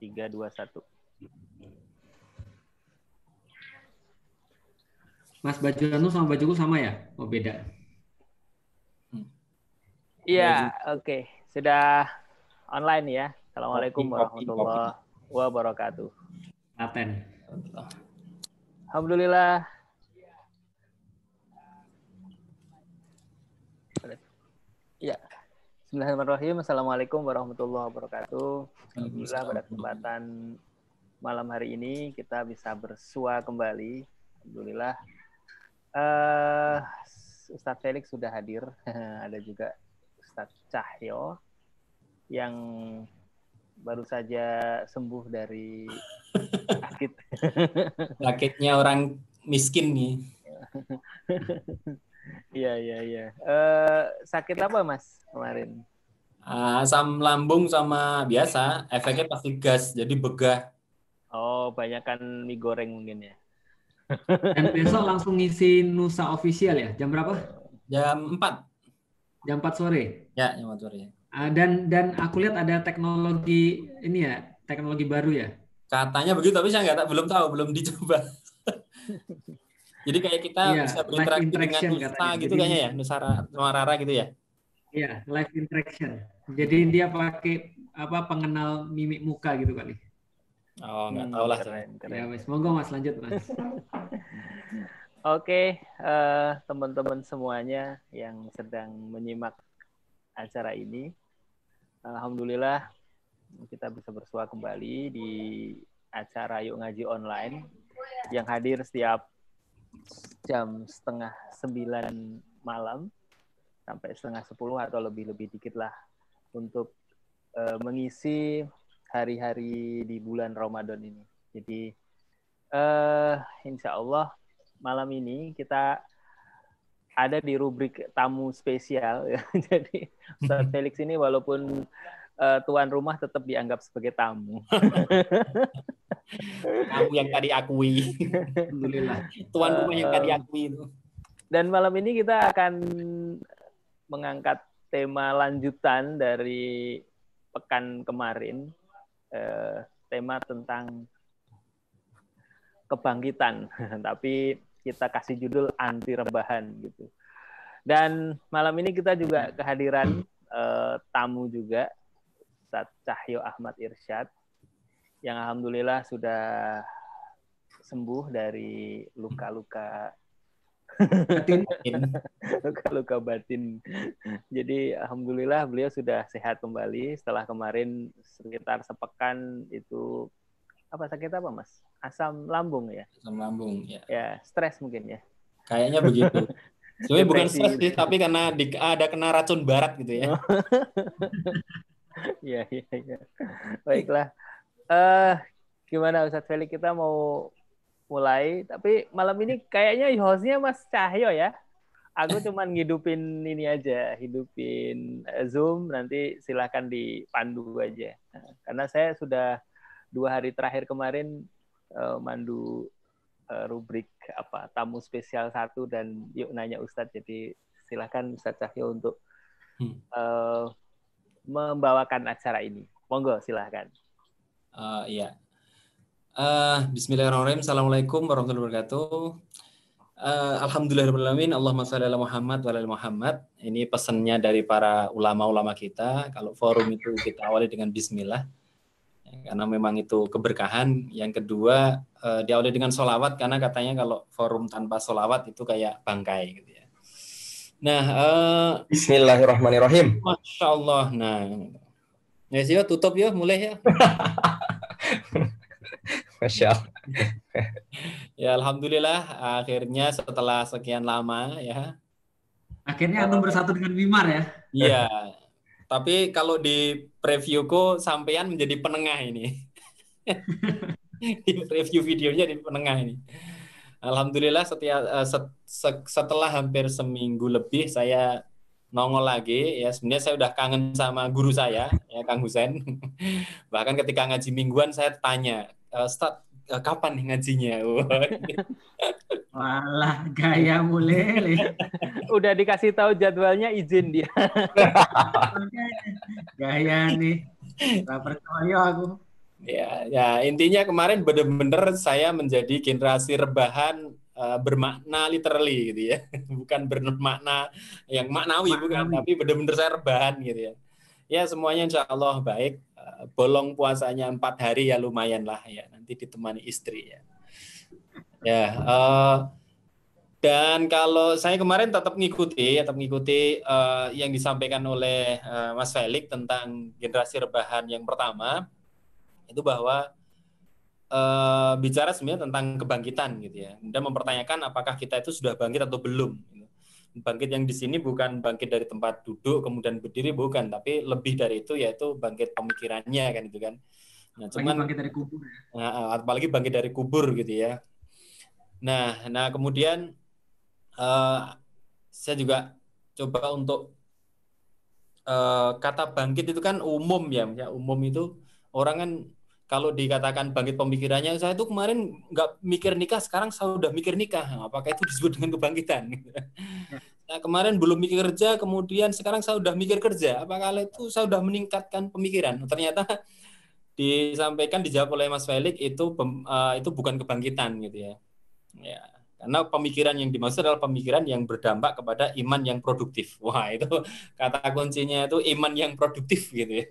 3, 2, 1. Mas baju anu sama bajuku sama ya? Oh beda. Iya, oke. Okay. Sudah online ya. Assalamualaikum warahmatullahi wabarakatuh. Aten. Alhamdulillah. Ya. Bismillahirrahmanirrahim. Assalamualaikum warahmatullahi wabarakatuh. Alhamdulillah pada kesempatan malam hari ini kita bisa bersua kembali. Alhamdulillah Uh, Ustadz Felix sudah hadir, ada juga Ustadz Cahyo yang baru saja sembuh dari sakit. Sakitnya orang miskin nih. Iya iya iya. Uh, sakit apa mas kemarin? Uh, asam lambung sama biasa, efeknya pasti gas, jadi begah. Oh, banyakkan mie goreng mungkin ya. Dan besok langsung ngisi Nusa official ya? Jam berapa? Jam 4. Jam 4 sore? Ya, jam 4 sore. Uh, dan dan aku lihat ada teknologi ini ya, teknologi baru ya? Katanya begitu, tapi saya nggak belum tahu, belum dicoba. Jadi kayak kita iya, bisa berinteraksi dengan Nusa katanya. gitu Jadi, kayaknya ya, Nusa Rara gitu ya? Iya, live interaction. Jadi dia pakai apa pengenal mimik muka gitu kali. Oh, nggak hmm, tahu lah. Keren, keren. Ya, mas. Monggo mas, lanjut mas. Oke, uh, teman-teman semuanya yang sedang menyimak acara ini, alhamdulillah kita bisa bersua kembali di acara Yuk Ngaji Online yang hadir setiap jam setengah sembilan malam sampai setengah sepuluh atau lebih lebih dikit lah untuk uh, mengisi hari-hari di bulan Ramadan ini. Jadi uh, insya Allah malam ini kita ada di rubrik tamu spesial. Jadi Ustaz Felix ini walaupun uh, tuan rumah tetap dianggap sebagai tamu. tamu yang tadi akui. Alhamdulillah. Tuan rumah yang tadi akui itu. Dan malam ini kita akan mengangkat tema lanjutan dari pekan kemarin eh, tema tentang kebangkitan, tapi kita kasih judul anti rebahan gitu. Dan malam ini kita juga kehadiran eh, tamu juga, Ustaz Cahyo Ahmad Irsyad, yang alhamdulillah sudah sembuh dari luka-luka batin luka-luka batin. Jadi alhamdulillah beliau sudah sehat kembali setelah kemarin sekitar sepekan itu apa sakit apa mas? Asam lambung ya? Asam lambung ya. Ya stres mungkin ya. Kayaknya begitu. Sebenarnya bukan stres sih, tapi karena di, ada kena racun barat gitu ya. Iya iya iya. Baiklah. Eh uh, gimana Ustadz Felix kita mau mulai. Tapi malam ini kayaknya hostnya Mas Cahyo ya. Aku cuman ngidupin ini aja, hidupin eh, Zoom. Nanti silahkan dipandu aja. Nah, karena saya sudah dua hari terakhir kemarin uh, mandu uh, rubrik apa tamu spesial satu dan yuk nanya Ustadz. Jadi silahkan Ustadz Cahyo untuk uh, membawakan acara ini. Monggo silahkan. Uh, iya, Uh, Bismillahirrahmanirrahim. Assalamualaikum warahmatullahi wabarakatuh. Uh, Alhamdulillahirrahmanirrahim. Allahumma salli ala Muhammad wa ala Muhammad. Ini pesannya dari para ulama-ulama kita. Kalau forum itu kita awali dengan Bismillah. Karena memang itu keberkahan. Yang kedua, uh, diawali dengan solawat. Karena katanya kalau forum tanpa solawat itu kayak bangkai. Gitu ya. Nah, uh, Bismillahirrahmanirrahim. Masya Allah. Nah, ya sih, tutup ya, mulai ya. Masya ya Alhamdulillah akhirnya setelah sekian lama ya. Akhirnya antum bersatu dengan Wimar ya. Iya. Tapi kalau di previewku sampean menjadi penengah ini. di review videonya di penengah ini. Alhamdulillah setiap uh, set, set, setelah hampir seminggu lebih saya nongol lagi ya sebenarnya saya udah kangen sama guru saya ya Kang Husen bahkan ketika ngaji mingguan saya tanya uh, start uh, kapan nih ngajinya? Walah, gaya mulai. Udah dikasih tahu jadwalnya izin dia. gaya nih. Percaya aku. Ya, ya intinya kemarin benar-benar saya menjadi generasi rebahan uh, bermakna literally gitu ya, bukan bermakna yang maknawi, maknawi. bukan, tapi benar-benar saya rebahan gitu ya. Ya semuanya insya Allah baik. Uh, bolong puasanya empat hari ya lumayan lah ya. Nanti ditemani istri ya. Ya. Uh, dan kalau saya kemarin tetap ngikuti, tetap ngikuti uh, yang disampaikan oleh uh, Mas Felix tentang generasi rebahan yang pertama itu bahwa uh, bicara sebenarnya tentang kebangkitan gitu ya. Dan mempertanyakan apakah kita itu sudah bangkit atau belum. Gitu. Bangkit yang di sini bukan bangkit dari tempat duduk kemudian berdiri bukan, tapi lebih dari itu yaitu bangkit pemikirannya kan itu kan. Nah, cuman bangkit dari kubur ya. Nah, apalagi bangkit dari kubur gitu ya. Nah, nah kemudian uh, saya juga coba untuk uh, kata bangkit itu kan umum ya, ya umum itu orang kan kalau dikatakan bangkit pemikirannya saya itu kemarin nggak mikir nikah sekarang saya udah mikir nikah. Apakah itu disebut dengan kebangkitan? Nah, kemarin belum mikir kerja kemudian sekarang saya udah mikir kerja. Apakah itu saya udah meningkatkan pemikiran? Ternyata disampaikan dijawab oleh Mas Felix itu uh, itu bukan kebangkitan gitu ya. Ya karena pemikiran yang dimaksud adalah pemikiran yang berdampak kepada iman yang produktif. Wah itu kata kuncinya itu iman yang produktif gitu ya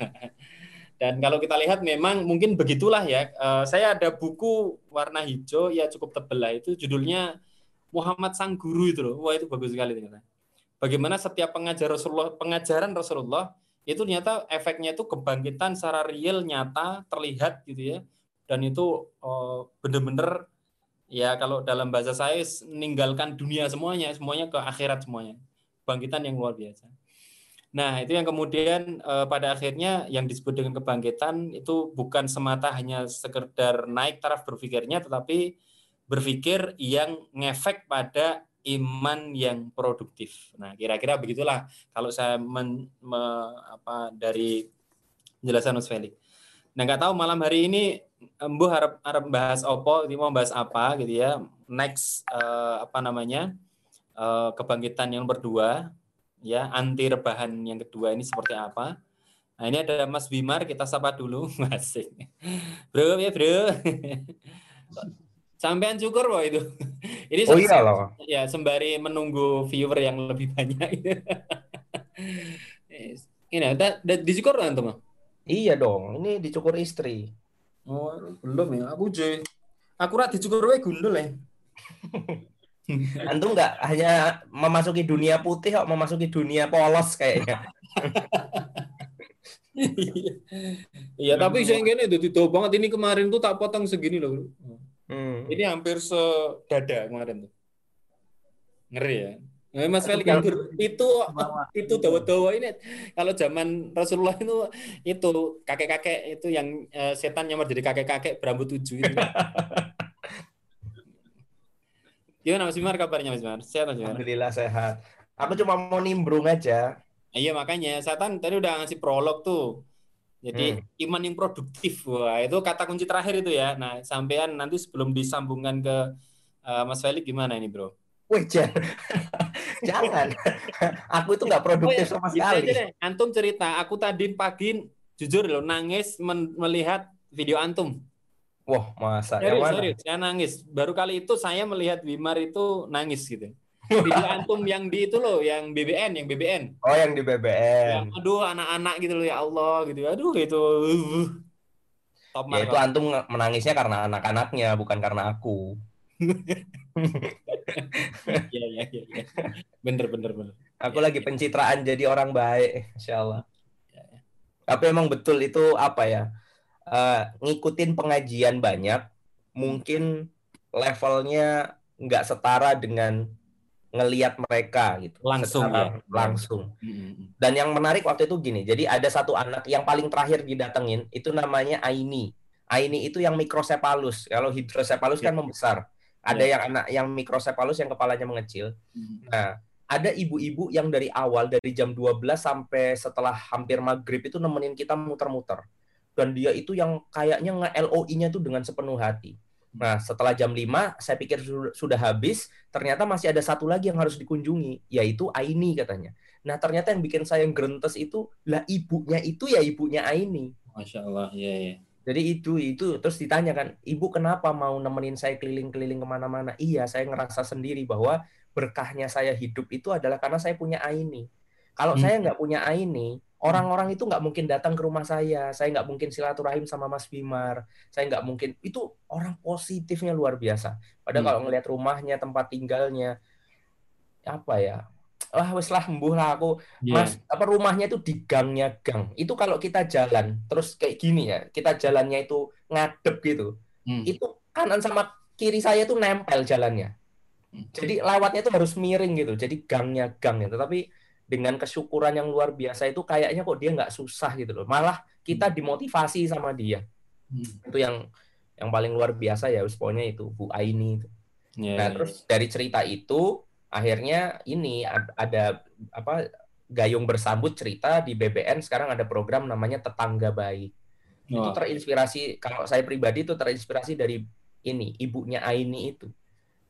dan kalau kita lihat memang mungkin begitulah ya. Uh, saya ada buku warna hijau ya cukup tebel lah itu judulnya Muhammad Sang Guru itu loh. Wah itu bagus sekali ternyata. Bagaimana setiap pengajar Rasulullah, pengajaran Rasulullah itu ternyata efeknya itu kebangkitan secara real nyata terlihat gitu ya. Dan itu uh, benar-benar ya kalau dalam bahasa saya meninggalkan dunia semuanya, semuanya ke akhirat semuanya. Bangkitan yang luar biasa. Nah, itu yang kemudian eh, pada akhirnya yang disebut dengan kebangkitan itu bukan semata hanya sekedar naik taraf berpikirnya, tetapi berpikir yang ngefek pada iman yang produktif. Nah, kira-kira begitulah kalau saya men, me, apa, dari penjelasan Mas Felix. Nah, nggak tahu malam hari ini Embu harap harap bahas opo, mau bahas apa gitu ya. Next uh, apa namanya? Uh, kebangkitan yang berdua ya anti rebahan yang kedua ini seperti apa. Nah ini ada Mas Bimar, kita sapa dulu, masih. Bro ya bro. Sampean cukur loh itu. Ini oh iya loh. Ya sembari menunggu viewer yang lebih banyak. ini ada, dicukur kan teman? Iya dong, ini dicukur istri. Oh belum ya, aku je. Aku rat dicukur wae gundul ya. Antum nggak hanya memasuki dunia putih kok memasuki dunia polos kayaknya. Iya, tapi saya gini itu tuh banget ini kemarin tuh tak potong segini loh. Hmm. Ini hampir sedada kemarin tuh. Ngeri ya. Nah, Mas Felix itu itu dawa-dawa ini kalau zaman Rasulullah itu itu kakek-kakek itu yang uh, setan nyamar jadi kakek-kakek berambut tujuh itu. Gimana Mas Bimar kabarnya Mas Bimar? Sehat Mas Bimar? Alhamdulillah sehat. Aku cuma mau nimbrung aja. Iya makanya Setan tadi udah ngasih prolog tuh. Jadi hmm. iman yang produktif, wah itu kata kunci terakhir itu ya. Nah sampean nanti sebelum disambungkan ke uh, Mas Felix gimana ini bro? Wih jangan, jangan. aku itu nggak produktif oh, ya. sama sekali. Aja deh. Antum cerita, aku tadi pagi jujur loh nangis melihat video antum. Wah, masa serius, yang mana? Serius, saya nangis. Baru kali itu saya melihat Wimar itu nangis gitu. Video antum yang di itu loh, yang BBN, yang BBN. Oh, yang di BBN. Ya, aduh, anak-anak gitu loh ya Allah gitu. Aduh, itu top Ya itu antum menangisnya karena anak-anaknya, bukan karena aku. Iya, iya, iya. Ya. Bener, bener, bener. Aku ya, lagi ya. pencitraan jadi orang baik, insya Allah. Ya, ya. Tapi emang betul itu apa ya? Uh, ngikutin pengajian banyak, mungkin levelnya nggak setara dengan ngeliat mereka gitu langsung ya. langsung. Dan yang menarik waktu itu gini jadi ada satu anak yang paling terakhir didatengin itu namanya Aini. Aini itu yang mikrosepalus. Kalau hidrosepalus kan membesar. Ada ya. yang anak yang mikrosepalus yang kepalanya mengecil. Nah ada ibu-ibu yang dari awal dari jam 12 sampai setelah hampir maghrib itu nemenin kita muter-muter dan dia itu yang kayaknya nge-LOI-nya tuh dengan sepenuh hati. Nah, setelah jam 5, saya pikir sudah habis, ternyata masih ada satu lagi yang harus dikunjungi, yaitu Aini katanya. Nah, ternyata yang bikin saya gerentes itu, lah ibunya itu ya ibunya Aini. Masya Allah, iya, iya. Jadi itu itu terus ditanya kan, ibu kenapa mau nemenin saya keliling-keliling ke mana-mana? Iya, saya ngerasa sendiri bahwa berkahnya saya hidup itu adalah karena saya punya Aini. Kalau Hmm. saya nggak punya Aini, orang-orang itu nggak mungkin datang ke rumah saya. Saya nggak mungkin silaturahim sama Mas Bimar. Saya nggak mungkin itu orang positifnya luar biasa. Padahal Hmm. kalau ngelihat rumahnya, tempat tinggalnya, apa ya? Wah, wes lah, embuh lah aku Iya. Mas, apa rumahnya itu di gangnya gang. Itu kalau kita jalan terus kayak gini ya, kita jalannya itu ngadep gitu. Hmm. Itu kanan sama kiri saya itu nempel jalannya. Hmm. Jadi lewatnya itu harus miring gitu. Jadi gangnya gang gitu. Tapi dengan kesyukuran yang luar biasa itu kayaknya kok dia nggak susah gitu loh. Malah kita dimotivasi sama dia. Hmm. Itu yang yang paling luar biasa ya, pokoknya itu Bu Aini itu. Iya, Nah, iya. terus dari cerita itu akhirnya ini ad- ada apa Gayung bersambut cerita di BBN sekarang ada program namanya Tetangga Baik. Itu Wah. terinspirasi kalau saya pribadi itu terinspirasi dari ini ibunya Aini itu.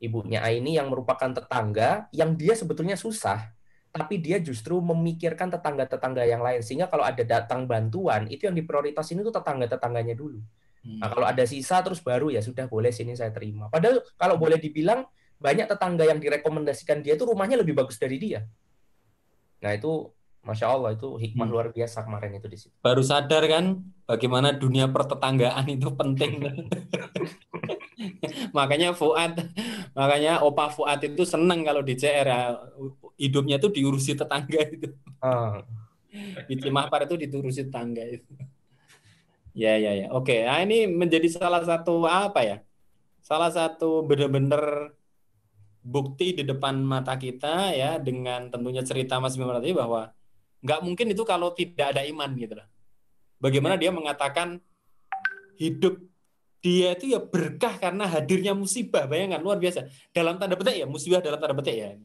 Ibunya Aini yang merupakan tetangga yang dia sebetulnya susah tapi dia justru memikirkan tetangga-tetangga yang lain sehingga kalau ada datang bantuan itu yang diprioritasin itu tetangga-tetangganya dulu. Hmm. Nah, kalau ada sisa terus baru ya sudah boleh sini saya terima. Padahal kalau boleh dibilang banyak tetangga yang direkomendasikan dia itu rumahnya lebih bagus dari dia. Nah itu masya Allah itu hikmah Hmm. luar biasa kemarin itu di situ. baru sadar kan bagaimana dunia pertetanggaan itu penting. makanya Fuad, makanya Opa Fuad itu seneng kalau di CR ya. Hidupnya itu diurusi tetangga itu. Ah, Di Cimahpar itu diurusi tetangga itu. Ya ya ya. Oke, nah ini menjadi salah satu apa ya? Salah satu benar-benar bukti di depan mata kita ya dengan tentunya cerita Mas Bima tadi bahwa nggak mungkin itu kalau tidak ada iman gitu loh. Bagaimana dia mengatakan hidup dia itu ya berkah karena hadirnya musibah. Bayangkan luar biasa. Dalam tanda petik ya musibah dalam tanda petik ya.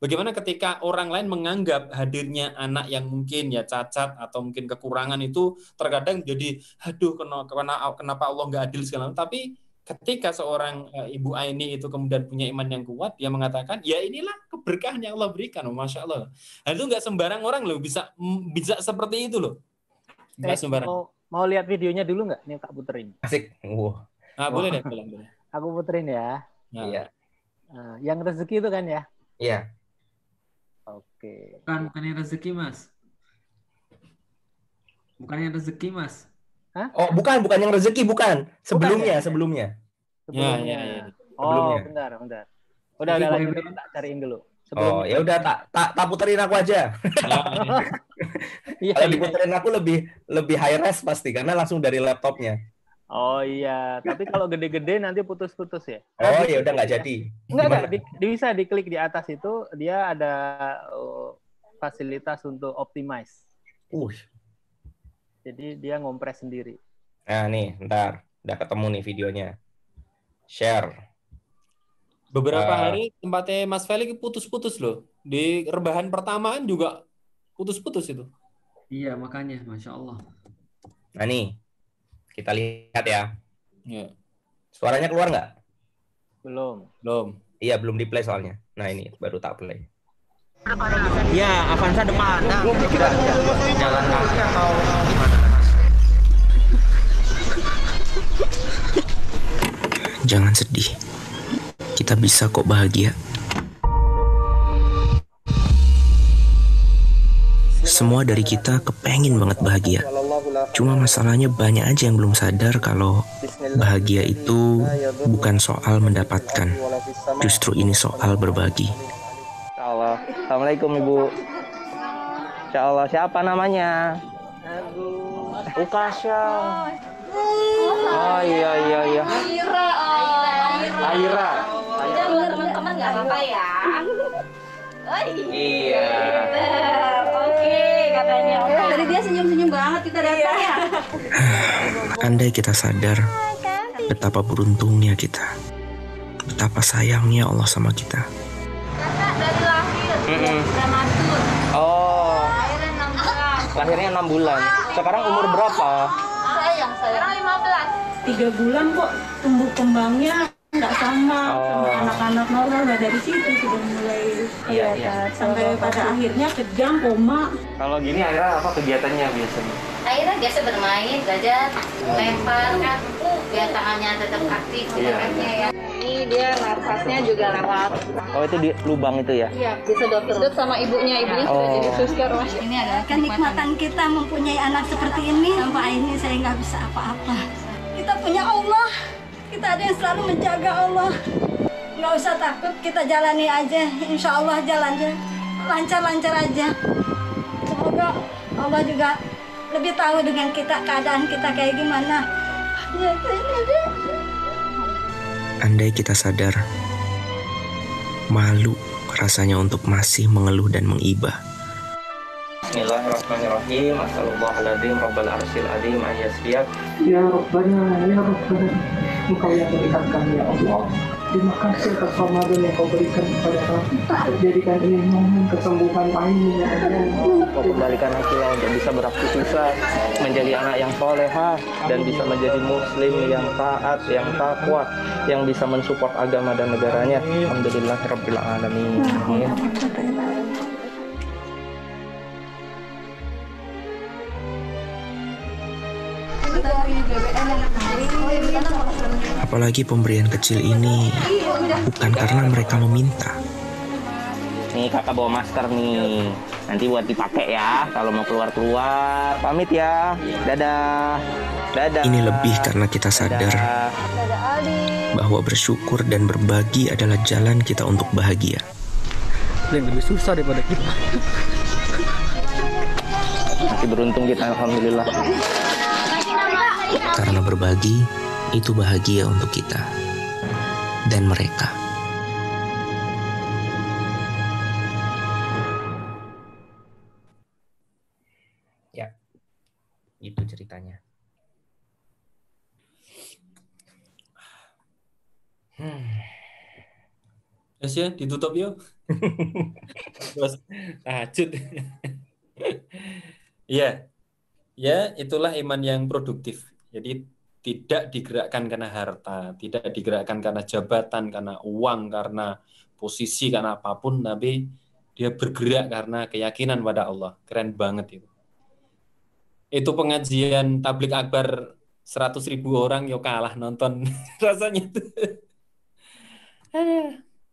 Bagaimana ketika orang lain menganggap hadirnya anak yang mungkin ya cacat atau mungkin kekurangan itu terkadang jadi aduh kenapa kenapa Allah nggak adil segala macam. Tapi ketika seorang eh, Ibu Aini itu kemudian punya iman yang kuat, dia mengatakan, ya inilah keberkahan yang Allah berikan, oh, masya Allah. Dan itu nggak sembarang orang loh bisa mm, bisa seperti itu loh, nggak Eh, sembarang. mau, mau lihat videonya dulu nggak? Nih tak puterin. asik. Wah, Ah, boleh deh, boleh, boleh. Aku puterin ya. Nah, iya, Eh, yang rezeki itu kan ya. iya. Oke. Bukan bukannya rezeki mas. Bukannya rezeki mas. Oh, bukan, bukan yang rezeki, bukan. Sebelumnya, ya? sebelumnya. Sebelumnya. ya, ya. Oh, Sebelumnya. bentar, bentar. Udah, udah dulu, tak cariin dulu. Oh, ya udah tak tak tak puterin aku aja. Iya, Kalau iya. diputerin aku lebih lebih high res pasti karena langsung dari laptopnya. Oh iya, tapi kalau gede-gede nanti putus-putus ya. Oh, ya udah nggak jadi. Enggak, enggak. Gimana? Di, di- bisa diklik di atas itu, dia ada uh, fasilitas untuk optimize. Uh, Jadi dia ngompres sendiri. nah nih, ntar udah ketemu nih videonya. Share. Beberapa Ah. hari tempatnya Mas Felix putus-putus loh. Di rebahan pertamaan juga putus-putus itu. Iya makanya, masya Allah. Nah nih, kita lihat ya. Ya, Suaranya keluar nggak? Belum. belum. Iya, belum di play soalnya. Nah ini baru tak play. Ya, Avanza depan. Nah, jalan kaki atau gimana? Jangan sedih. Kita bisa kok bahagia. Semua dari kita kepengen banget bahagia. Cuma masalahnya banyak aja yang belum sadar kalau bahagia itu bukan soal mendapatkan. Justru ini soal berbagi. Allah. Assalamualaikum Ibu. Insya Allah. Siapa namanya? Ukasya. Oh iya iya iya. Aira, oh, Aira. Jangan teman-teman nggak apa-apa ya. Oh Iya. Oke katanya. Tadi dia senyum-senyum banget kita datang ya. Andai kita sadar betapa beruntungnya kita. Betapa sayangnya Allah sama kita. Kakak dari lahir Mm-mm. prematur. Oh, Lahirnya 6 bulan. lahirnya enam bulan. Sekarang umur berapa? Sekarang 15. tiga bulan kok tumbuh kembangnya nggak sama Oh. sama anak-anak normal nah dari situ sudah mulai Iya, iya. sampai pada akhirnya kejang koma Kalau gini Aira apa kegiatannya biasanya? akhirnya biasa bermain belajar lempar kan biar tangannya tetap aktif Iya. tangannya ya ini dia nafasnya juga lewat Oh itu di lubang itu ya? iya bisa dokter Sedot sama ibunya ibunya sudah Oh. jadi suster mas Ini adalah kenikmatan kita mempunyai anak seperti ini. Sampai ini saya nggak bisa apa-apa. Kita punya Allah. Kita ada yang selalu menjaga Allah. Nggak usah takut, kita jalani aja. Insya Allah jalannya lancar-lancar aja. Semoga Allah juga lebih tahu dengan kita keadaan kita kayak gimana. Ya, ini deh. Andai kita sadar, malu rasanya untuk masih mengeluh dan mengibah. Bismillahirrahmanirrahim. Assalamualaikum Rabbal Arsyil Azim an yasfiyak. Ya Rabbana, Ya Rabbana, Engkau yang melihat kami ya Allah. Terima kasih atas Ramadan yang kau berikan kepada kami. Jadikan ini momen kesembuhan Aini ya Allah. Kau kembalikan Akila untuk bisa beraktivitas menjadi anak yang soleha dan bisa menjadi muslim yang taat, yang takwa, yang bisa mensupport agama dan negaranya. Alhamdulillahirabbil alamin. Amin. Apalagi pemberian kecil ini bukan karena mereka meminta, Nih kakak bawa masker nih. Nanti buat dipakai ya kalau mau keluar-keluar. Pamit ya. Dadah. Dadah. ini lebih karena kita sadar Dadah. bahwa bersyukur dan berbagi adalah jalan kita untuk bahagia. Yang lebih susah daripada kita. Masih beruntung kita alhamdulillah. Karena berbagi itu bahagia untuk kita dan mereka. Ya, itu ceritanya. Hmm. Yes ya, ditutup yuk. Terus tahajud. Iya. Ya, itulah iman yang produktif. Jadi tidak digerakkan karena harta, tidak digerakkan karena jabatan, karena uang, karena posisi, karena apa pun, tapi dia bergerak karena keyakinan pada Allah. Keren banget itu. Itu pengajian tablik akbar 100 ribu orang yo kalah nonton rasanya itu.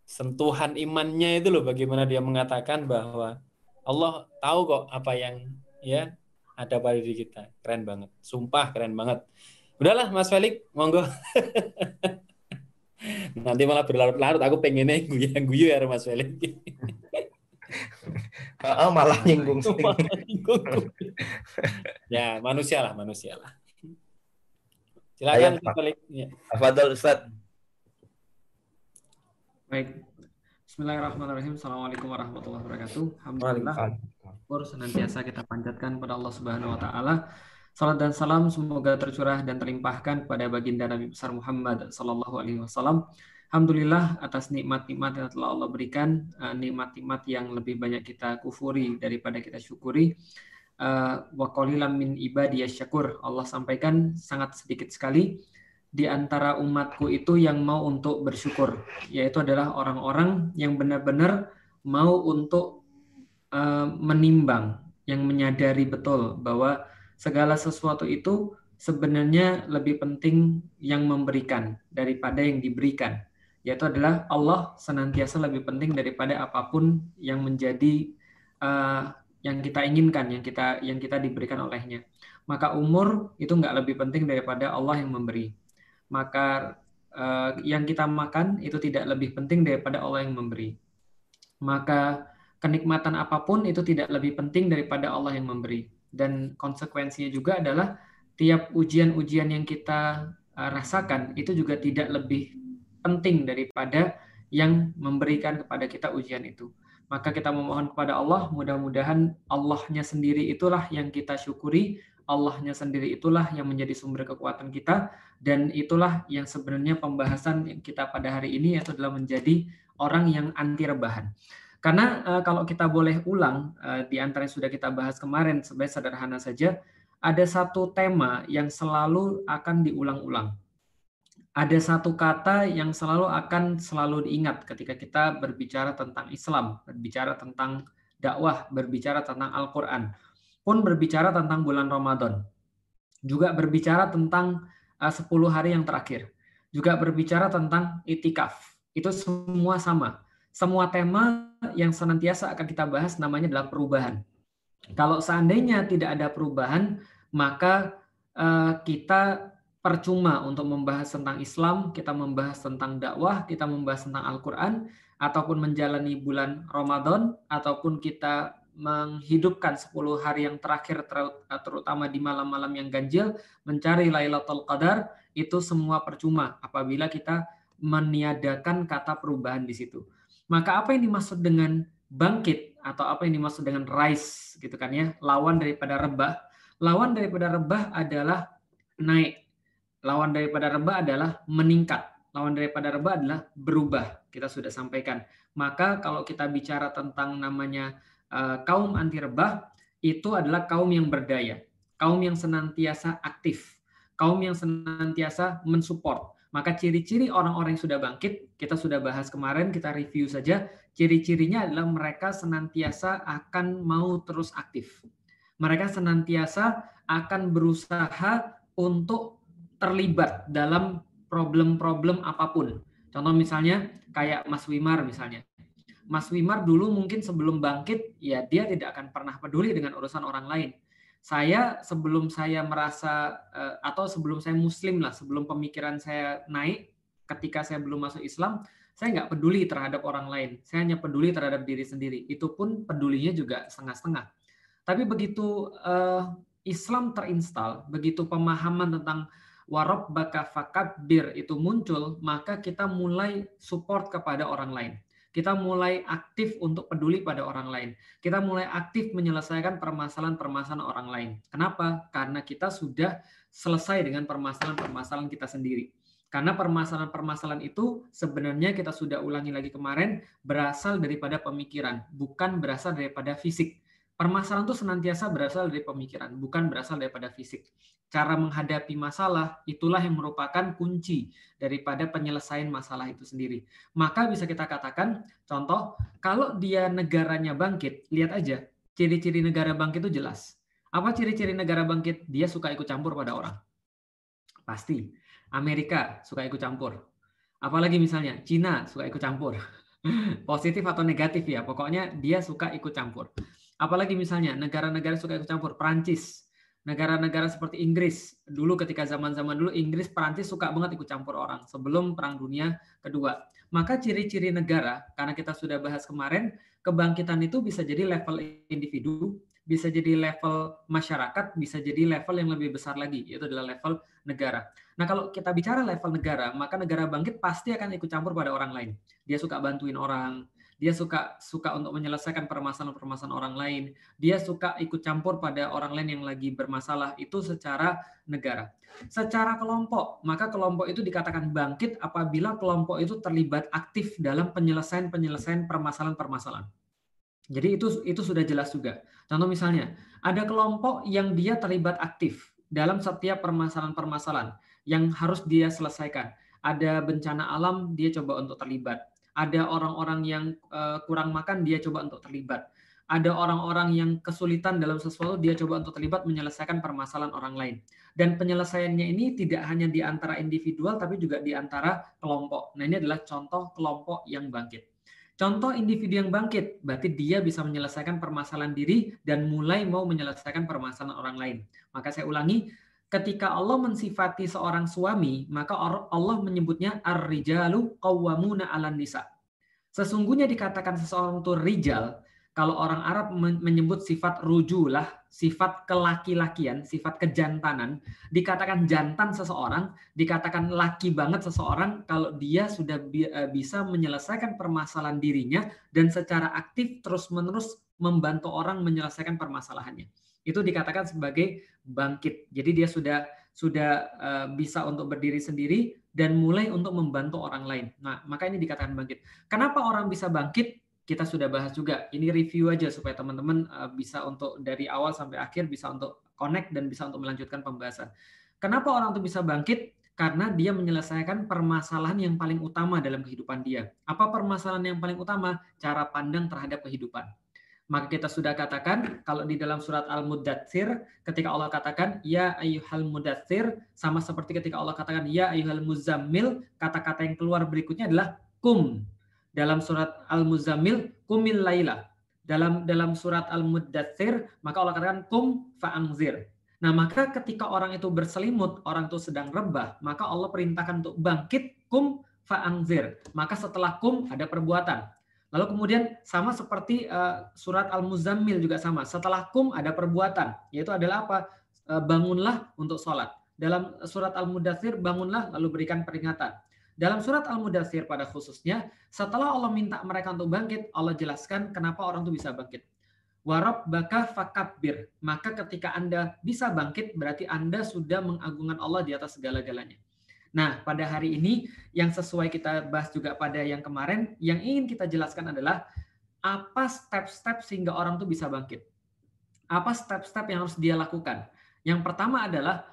Sentuhan imannya itu loh bagaimana dia mengatakan bahwa Allah tahu kok apa yang ya ada pada diri kita keren banget sumpah keren banget udahlah Mas Felix monggo nanti malah berlarut-larut aku pengennya guyu guyu ya Mas Felix Oh, malah nyinggung. Malah nyinggung. ya manusia lah manusia lah silakan Ayo, Mas Felix ya. Afadol Ustaz. Baik. Bismillahirrahmanirrahim. Assalamualaikum warahmatullahi wabarakatuh. Alhamdulillah. Syukur senantiasa kita panjatkan pada Allah Subhanahu wa taala. Salat dan salam semoga tercurah dan terlimpahkan pada baginda Nabi besar Muhammad sallallahu alaihi wasallam. Alhamdulillah atas nikmat-nikmat yang telah Allah berikan, eh, nikmat-nikmat yang lebih banyak kita kufuri daripada kita syukuri. Eh, Wa qalilan min ibadiyas syakur. Allah sampaikan sangat sedikit sekali di antara umatku itu yang mau untuk bersyukur, yaitu adalah orang-orang yang benar-benar mau untuk uh, menimbang, yang menyadari betul bahwa segala sesuatu itu sebenarnya lebih penting yang memberikan daripada yang diberikan, yaitu adalah Allah senantiasa lebih penting daripada apa pun yang menjadi uh, yang kita inginkan, yang kita yang kita diberikan olehnya. Maka umur itu nggak lebih penting daripada Allah yang memberi maka uh, yang kita makan itu tidak lebih penting daripada Allah yang memberi. Maka kenikmatan apa pun itu tidak lebih penting daripada Allah yang memberi. Dan konsekuensinya juga adalah tiap ujian-ujian yang kita uh, rasakan itu juga tidak lebih penting daripada yang memberikan kepada kita ujian itu. Maka kita memohon kepada Allah, mudah-mudahan Allahnya sendiri itulah yang kita syukuri, Allahnya sendiri itulah yang menjadi sumber kekuatan kita dan itulah yang sebenarnya pembahasan kita pada hari ini yaitu adalah menjadi orang yang anti rebahan. Karena uh, kalau kita boleh ulang uh, di antara yang sudah kita bahas kemarin sebagai sederhana saja ada satu tema yang selalu akan diulang-ulang. Ada satu kata yang selalu akan selalu diingat ketika kita berbicara tentang Islam, berbicara tentang dakwah, berbicara tentang Al-Qur'an pun berbicara tentang bulan Ramadan. Juga berbicara tentang uh, 10 hari yang terakhir. Juga berbicara tentang itikaf. Itu semua sama. Semua tema yang senantiasa akan kita bahas namanya adalah perubahan. Kalau seandainya tidak ada perubahan, maka uh, kita percuma untuk membahas tentang Islam, kita membahas tentang dakwah, kita membahas tentang Al-Quran, ataupun menjalani bulan Ramadan, ataupun kita menghidupkan 10 hari yang terakhir terutama di malam-malam yang ganjil mencari Lailatul Qadar itu semua percuma apabila kita meniadakan kata perubahan di situ. Maka apa yang dimaksud dengan bangkit atau apa yang dimaksud dengan rise gitu kan ya, lawan daripada rebah. Lawan daripada rebah adalah naik. Lawan daripada rebah adalah meningkat. Lawan daripada rebah adalah berubah. Kita sudah sampaikan. Maka kalau kita bicara tentang namanya Eh, kaum anti rebah itu adalah kaum yang berdaya, kaum yang senantiasa aktif, kaum yang senantiasa mensupport. Maka ciri-ciri orang-orang yang sudah bangkit, kita sudah bahas kemarin, kita review saja. Ciri-cirinya adalah mereka senantiasa akan mau terus aktif. Mereka senantiasa akan berusaha untuk terlibat dalam problem-problem apa pun. Contoh misalnya kayak Mas Wimar misalnya. Mas Wimar dulu mungkin sebelum bangkit, ya dia tidak akan pernah peduli dengan urusan orang lain. Saya sebelum saya merasa eh, atau sebelum saya Muslim lah, sebelum pemikiran saya naik, ketika saya belum masuk Islam, saya nggak peduli terhadap orang lain. Saya hanya peduli terhadap diri sendiri. Itu pun pedulinya juga setengah-setengah. Tapi begitu uh, Islam terinstal, begitu pemahaman tentang warob baka fakabir itu muncul, maka kita mulai support kepada orang lain. Kita mulai aktif untuk peduli pada orang lain. Kita mulai aktif menyelesaikan permasalahan-permasalahan orang lain. Kenapa? Karena kita sudah selesai dengan permasalahan-permasalahan kita sendiri. Karena permasalahan-permasalahan itu sebenarnya kita sudah ulangi lagi kemarin berasal daripada pemikiran, bukan berasal daripada fisik. Permasalahan itu senantiasa berasal dari pemikiran, bukan berasal daripada fisik cara menghadapi masalah itulah yang merupakan kunci daripada penyelesaian masalah itu sendiri. Maka bisa kita katakan, contoh, kalau dia negaranya bangkit, lihat aja, ciri-ciri negara bangkit itu jelas. Apa ciri-ciri negara bangkit? Dia suka ikut campur pada orang. Pasti. Amerika suka ikut campur. Apalagi misalnya Cina suka ikut campur. Positif atau negatif ya, pokoknya dia suka ikut campur. Apalagi misalnya negara-negara suka ikut campur. Prancis negara-negara seperti Inggris. Dulu ketika zaman-zaman dulu Inggris Perancis suka banget ikut campur orang sebelum perang dunia kedua. Maka ciri-ciri negara karena kita sudah bahas kemarin kebangkitan itu bisa jadi level individu bisa jadi level masyarakat bisa jadi level yang lebih besar lagi yaitu adalah level negara. Nah kalau kita bicara level negara maka negara bangkit pasti akan ikut campur pada orang lain. Dia suka bantuin orang dia suka suka untuk menyelesaikan permasalahan-permasalahan orang lain, dia suka ikut campur pada orang lain yang lagi bermasalah itu secara negara. Secara kelompok, maka kelompok itu dikatakan bangkit apabila kelompok itu terlibat aktif dalam penyelesaian-penyelesaian permasalahan-permasalahan. Jadi itu itu sudah jelas juga. Contoh misalnya, ada kelompok yang dia terlibat aktif dalam setiap permasalahan-permasalahan yang harus dia selesaikan. Ada bencana alam, dia coba untuk terlibat ada orang-orang yang uh, kurang makan dia coba untuk terlibat. Ada orang-orang yang kesulitan dalam sesuatu dia coba untuk terlibat menyelesaikan permasalahan orang lain. Dan penyelesaiannya ini tidak hanya di antara individual tapi juga di antara kelompok. Nah ini adalah contoh kelompok yang bangkit. Contoh individu yang bangkit, berarti dia bisa menyelesaikan permasalahan diri dan mulai mau menyelesaikan permasalahan orang lain. Maka saya ulangi, ketika Allah mensifati seorang suami, maka Allah menyebutnya ar-rijalu qawwamuna 'alan nisa. Sesungguhnya dikatakan seseorang itu rijal, kalau orang Arab menyebut sifat rujulah, sifat kelaki-lakian, sifat kejantanan, dikatakan jantan seseorang, dikatakan laki banget seseorang kalau dia sudah e, bisa menyelesaikan permasalahan dirinya dan secara aktif terus-menerus membantu orang menyelesaikan permasalahannya itu dikatakan sebagai bangkit. Jadi dia sudah sudah uh, bisa untuk berdiri sendiri dan mulai untuk membantu orang lain. Nah, maka ini dikatakan bangkit. Kenapa orang bisa bangkit? Kita sudah bahas juga. Ini review aja supaya teman-teman uh, bisa untuk dari awal sampai akhir bisa untuk connect dan bisa untuk melanjutkan pembahasan. Kenapa orang itu bisa bangkit? Karena dia menyelesaikan permasalahan yang paling utama dalam kehidupan dia. Apa permasalahan yang paling utama? Cara pandang terhadap kehidupan Maka kita sudah katakan kalau di dalam surat Al-Mudathir ketika Allah katakan ya ayyuhal mudathir sama seperti ketika Allah katakan ya ayyuhal muzammil kata-kata yang keluar berikutnya adalah kum. Dalam surat Al-Muzammil kumil laila. Dalam dalam surat Al-Mudathir maka Allah katakan kum fa'angzir. Nah, maka ketika orang itu berselimut, orang itu sedang rebah, maka Allah perintahkan untuk bangkit kum fa'angzir. Maka setelah kum ada perbuatan. Lalu kemudian sama seperti uh, surat Al-Muzammil juga sama. Setelah kum ada perbuatan, yaitu adalah apa? Uh, bangunlah untuk sholat. Dalam surat Al-Mudathir, bangunlah lalu berikan peringatan. Dalam surat Al-Mudathir pada khususnya, setelah Allah minta mereka untuk bangkit, Allah jelaskan kenapa orang itu bisa bangkit. Warab baka fakabir. Maka ketika Anda bisa bangkit, berarti Anda sudah mengagungkan Allah di atas segala-galanya. Nah, pada hari ini yang sesuai kita bahas juga pada yang kemarin, yang ingin kita jelaskan adalah apa step-step sehingga orang itu bisa bangkit. Apa step-step yang harus dia lakukan? Yang pertama adalah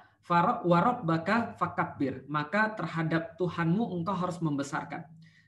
warok baka fakabir. Maka terhadap Tuhanmu engkau harus membesarkan.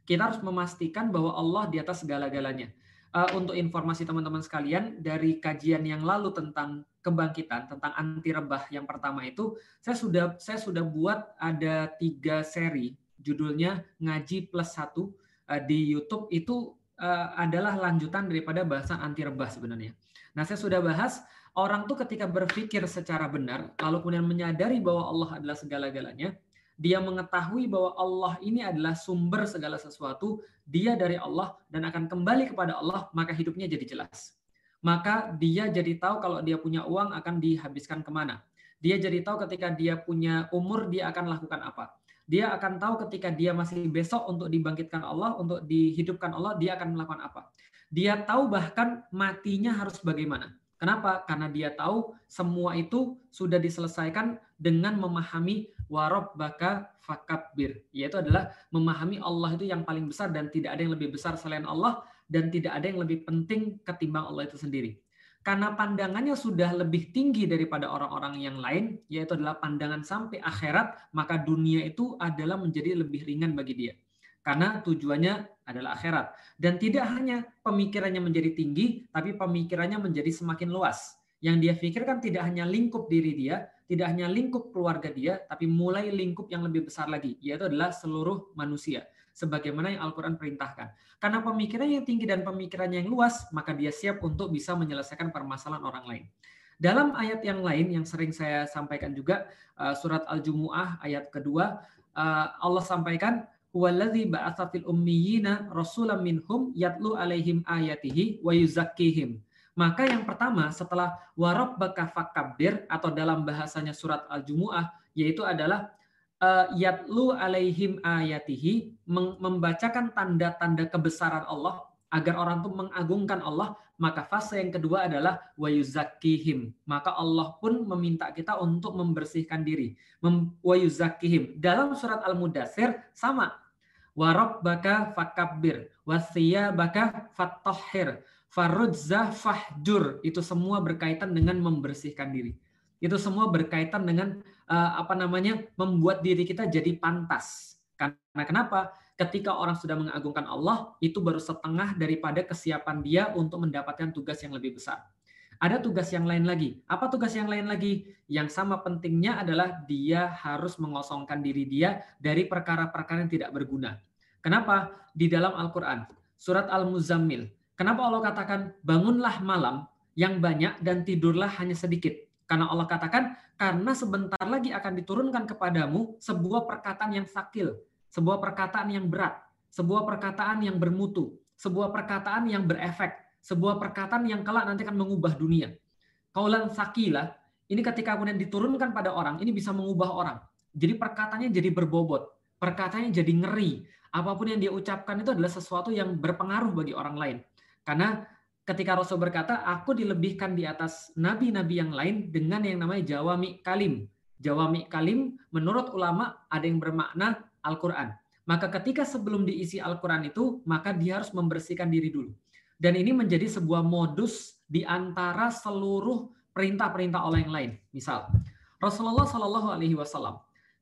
Kita harus memastikan bahwa Allah di atas segala-galanya. Uh, untuk informasi teman-teman sekalian, dari kajian yang lalu tentang kebangkitan tentang anti rebah yang pertama itu saya sudah saya sudah buat ada tiga seri judulnya ngaji plus satu uh, di YouTube itu uh, adalah lanjutan daripada bahasan anti rebah sebenarnya. Nah saya sudah bahas orang tuh ketika berpikir secara benar lalu kemudian menyadari bahwa Allah adalah segala-galanya dia mengetahui bahwa Allah ini adalah sumber segala sesuatu, dia dari Allah dan akan kembali kepada Allah, maka hidupnya jadi jelas maka dia jadi tahu kalau dia punya uang akan dihabiskan ke mana. Dia jadi tahu ketika dia punya umur dia akan lakukan apa. Dia akan tahu ketika dia masih besok untuk dibangkitkan Allah, untuk dihidupkan Allah, dia akan melakukan apa. Dia tahu bahkan matinya harus bagaimana. Kenapa? Karena dia tahu semua itu sudah diselesaikan dengan memahami warob baka fakabir. Yaitu adalah memahami Allah itu yang paling besar dan tidak ada yang lebih besar selain Allah dan tidak ada yang lebih penting ketimbang Allah itu sendiri. Karena pandangannya sudah lebih tinggi daripada orang-orang yang lain, yaitu adalah pandangan sampai akhirat, maka dunia itu adalah menjadi lebih ringan bagi dia. Karena tujuannya adalah akhirat. Dan tidak hanya pemikirannya menjadi tinggi, tapi pemikirannya menjadi semakin luas. Yang dia pikirkan tidak hanya lingkup diri dia, tidak hanya lingkup keluarga dia, tapi mulai lingkup yang lebih besar lagi, yaitu adalah seluruh manusia sebagaimana yang Al-Quran perintahkan. Karena pemikirannya yang tinggi dan pemikirannya yang luas, maka dia siap untuk bisa menyelesaikan permasalahan orang lain. Dalam ayat yang lain yang sering saya sampaikan juga, uh, surat Al-Jumu'ah ayat kedua, uh, Allah sampaikan, ba'atha fil ummiyina rasulam minhum yatlu ayatihi wa. Maka yang pertama setelah warabbaka fakabir atau dalam bahasanya surat Al-Jumu'ah yaitu adalah yatlu alaihim ayatihi membacakan tanda-tanda kebesaran Allah agar orang itu mengagungkan Allah. Maka fase yang kedua adalah wayuzakihim maka Allah pun meminta kita untuk membersihkan diri. Wayuzakihim dalam surat al-mudathir sama. Warok baka fakabir wasiya baka farudza fahjur. Itu semua berkaitan dengan membersihkan diri. Itu semua berkaitan dengan apa namanya membuat diri kita jadi pantas. Karena kenapa? Ketika orang sudah mengagungkan Allah, itu baru setengah daripada kesiapan dia untuk mendapatkan tugas yang lebih besar. Ada tugas yang lain lagi. Apa tugas yang lain lagi? Yang sama pentingnya adalah dia harus mengosongkan diri dia dari perkara-perkara yang tidak berguna. Kenapa? Di dalam Al-Quran, surat Al-Muzammil, kenapa Allah katakan, bangunlah malam yang banyak dan tidurlah hanya sedikit. Karena Allah katakan, karena sebentar lagi akan diturunkan kepadamu sebuah perkataan yang sakil, sebuah perkataan yang berat, sebuah perkataan yang bermutu, sebuah perkataan yang berefek, sebuah perkataan yang kelak nanti akan mengubah dunia. Kaulan sakila, ini ketika kemudian diturunkan pada orang, ini bisa mengubah orang. Jadi perkataannya jadi berbobot, perkataannya jadi ngeri. Apa pun yang dia ucapkan itu adalah sesuatu yang berpengaruh bagi orang lain. Karena ketika Rasul berkata, aku dilebihkan di atas nabi-nabi yang lain dengan yang namanya jawami kalim. Jawami kalim menurut ulama ada yang bermakna Al-Quran. Maka ketika sebelum diisi Al-Quran itu, maka dia harus membersihkan diri dulu. Dan ini menjadi sebuah modus di antara seluruh perintah-perintah Allah yang lain. Misal, Rasulullah Shallallahu Alaihi Wasallam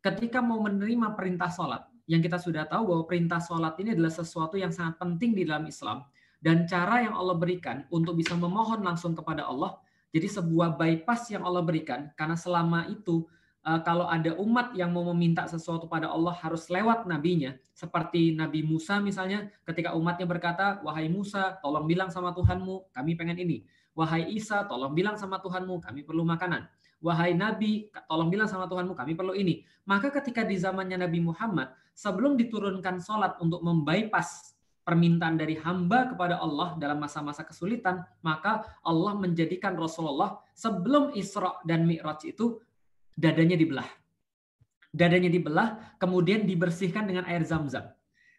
ketika mau menerima perintah sholat, yang kita sudah tahu bahwa perintah sholat ini adalah sesuatu yang sangat penting di dalam Islam, dan cara yang Allah berikan untuk bisa memohon langsung kepada Allah. Jadi sebuah bypass yang Allah berikan karena selama itu uh, kalau ada umat yang mau meminta sesuatu pada Allah harus lewat nabinya. Seperti Nabi Musa misalnya ketika umatnya berkata, "Wahai Musa, tolong bilang sama Tuhanmu, kami pengen ini." Wahai Isa, tolong bilang sama Tuhanmu, kami perlu makanan. Wahai Nabi, tolong bilang sama Tuhanmu, kami perlu ini. Maka ketika di zamannya Nabi Muhammad, sebelum diturunkan sholat untuk membypass permintaan dari hamba kepada Allah dalam masa-masa kesulitan, maka Allah menjadikan Rasulullah sebelum Isra dan Mi'raj itu dadanya dibelah. Dadanya dibelah, kemudian dibersihkan dengan air zam-zam.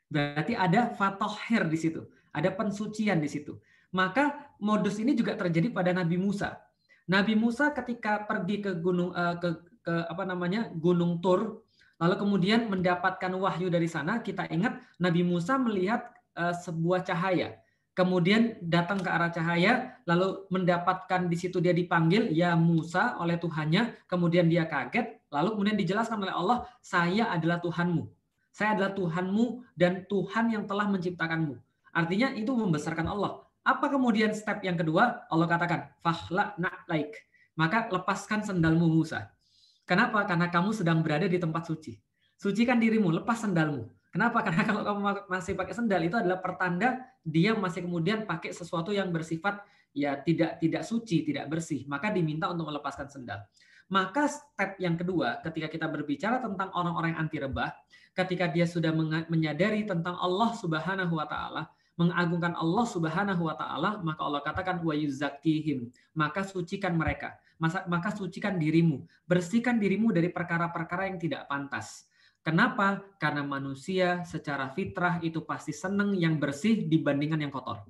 Berarti ada fatohir di situ, ada pensucian di situ. Maka modus ini juga terjadi pada Nabi Musa. Nabi Musa ketika pergi ke gunung eh, ke, ke apa namanya Gunung Tur, lalu kemudian mendapatkan wahyu dari sana, kita ingat Nabi Musa melihat uh, sebuah cahaya. Kemudian datang ke arah cahaya, lalu mendapatkan di situ dia dipanggil ya Musa oleh Tuhannya, kemudian dia kaget, lalu kemudian dijelaskan oleh Allah, saya adalah Tuhanmu. Saya adalah Tuhanmu dan Tuhan yang telah menciptakanmu. Artinya itu membesarkan Allah. Apa kemudian step yang kedua? Allah katakan, fahla like. Maka lepaskan sendalmu Musa. Kenapa? Karena kamu sedang berada di tempat suci. Sucikan dirimu, lepas sendalmu. Kenapa? Karena kalau kamu masih pakai sendal itu adalah pertanda dia masih kemudian pakai sesuatu yang bersifat ya tidak tidak suci, tidak bersih. Maka diminta untuk melepaskan sendal. Maka step yang kedua ketika kita berbicara tentang orang-orang anti rebah, ketika dia sudah menyadari tentang Allah Subhanahu wa taala, mengagungkan Allah Subhanahu wa taala, maka Allah katakan wa yuzakkihim, maka sucikan mereka. Maka sucikan dirimu, bersihkan dirimu dari perkara-perkara yang tidak pantas Kenapa? Karena manusia secara fitrah itu pasti senang yang bersih dibandingkan yang kotor.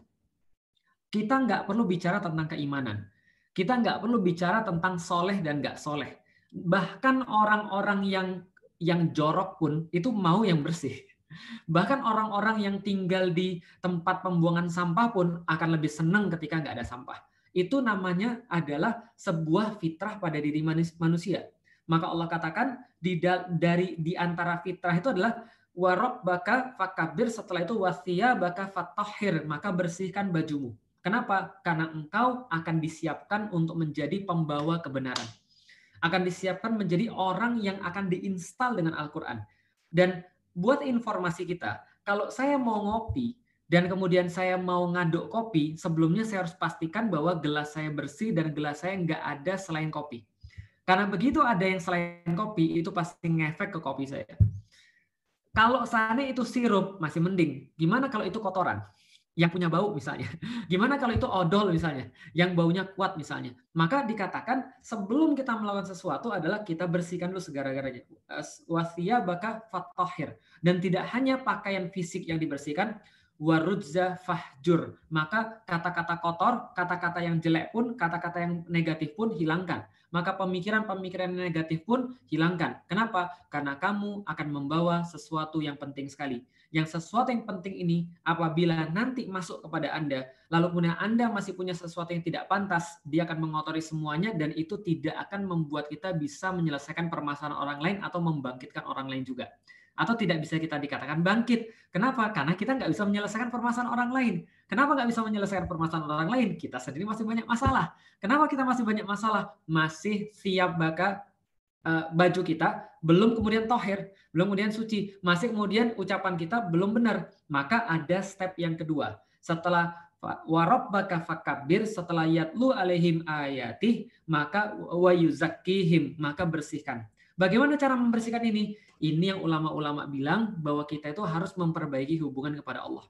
Kita nggak perlu bicara tentang keimanan. Kita nggak perlu bicara tentang soleh dan nggak soleh. Bahkan orang-orang yang yang jorok pun itu mau yang bersih. Bahkan orang-orang yang tinggal di tempat pembuangan sampah pun akan lebih senang ketika nggak ada sampah. Itu namanya adalah sebuah fitrah pada diri manusia. Maka Allah katakan di dari di antara fitrah itu adalah warok baka fakabir setelah itu wasia baka fatahir maka bersihkan bajumu. Kenapa? Karena engkau akan disiapkan untuk menjadi pembawa kebenaran. Akan disiapkan menjadi orang yang akan diinstal dengan Al-Quran. Dan buat informasi kita, kalau saya mau ngopi, dan kemudian saya mau ngaduk kopi, sebelumnya saya harus pastikan bahwa gelas saya bersih dan gelas saya nggak ada selain kopi. Karena begitu ada yang selain kopi, itu pasti ngefek ke kopi saya. Kalau sana itu sirup, masih mending. Gimana kalau itu kotoran? Yang punya bau misalnya. Gimana kalau itu odol misalnya? Yang baunya kuat misalnya. Maka dikatakan sebelum kita melakukan sesuatu adalah kita bersihkan dulu segala-galanya. Wasia baka fatohir. Dan tidak hanya pakaian fisik yang dibersihkan, warudza fahjur. Maka kata-kata kotor, kata-kata yang jelek pun, kata-kata yang negatif pun hilangkan maka pemikiran-pemikiran negatif pun hilangkan. Kenapa? Karena kamu akan membawa sesuatu yang penting sekali. Yang sesuatu yang penting ini apabila nanti masuk kepada Anda, lalu kemudian Anda masih punya sesuatu yang tidak pantas, dia akan mengotori semuanya dan itu tidak akan membuat kita bisa menyelesaikan permasalahan orang lain atau membangkitkan orang lain juga atau tidak bisa kita dikatakan bangkit. Kenapa? Karena kita nggak bisa menyelesaikan permasalahan orang lain. Kenapa nggak bisa menyelesaikan permasalahan orang lain? Kita sendiri masih banyak masalah. Kenapa kita masih banyak masalah? Masih siap baka uh, baju kita belum kemudian tohir, belum kemudian suci, masih kemudian ucapan kita belum benar. Maka ada step yang kedua. Setelah baka fakabir setelah yatlu alaihim ayatih maka wayuzakihim maka bersihkan. Bagaimana cara membersihkan ini? Ini yang ulama-ulama bilang bahwa kita itu harus memperbaiki hubungan kepada Allah.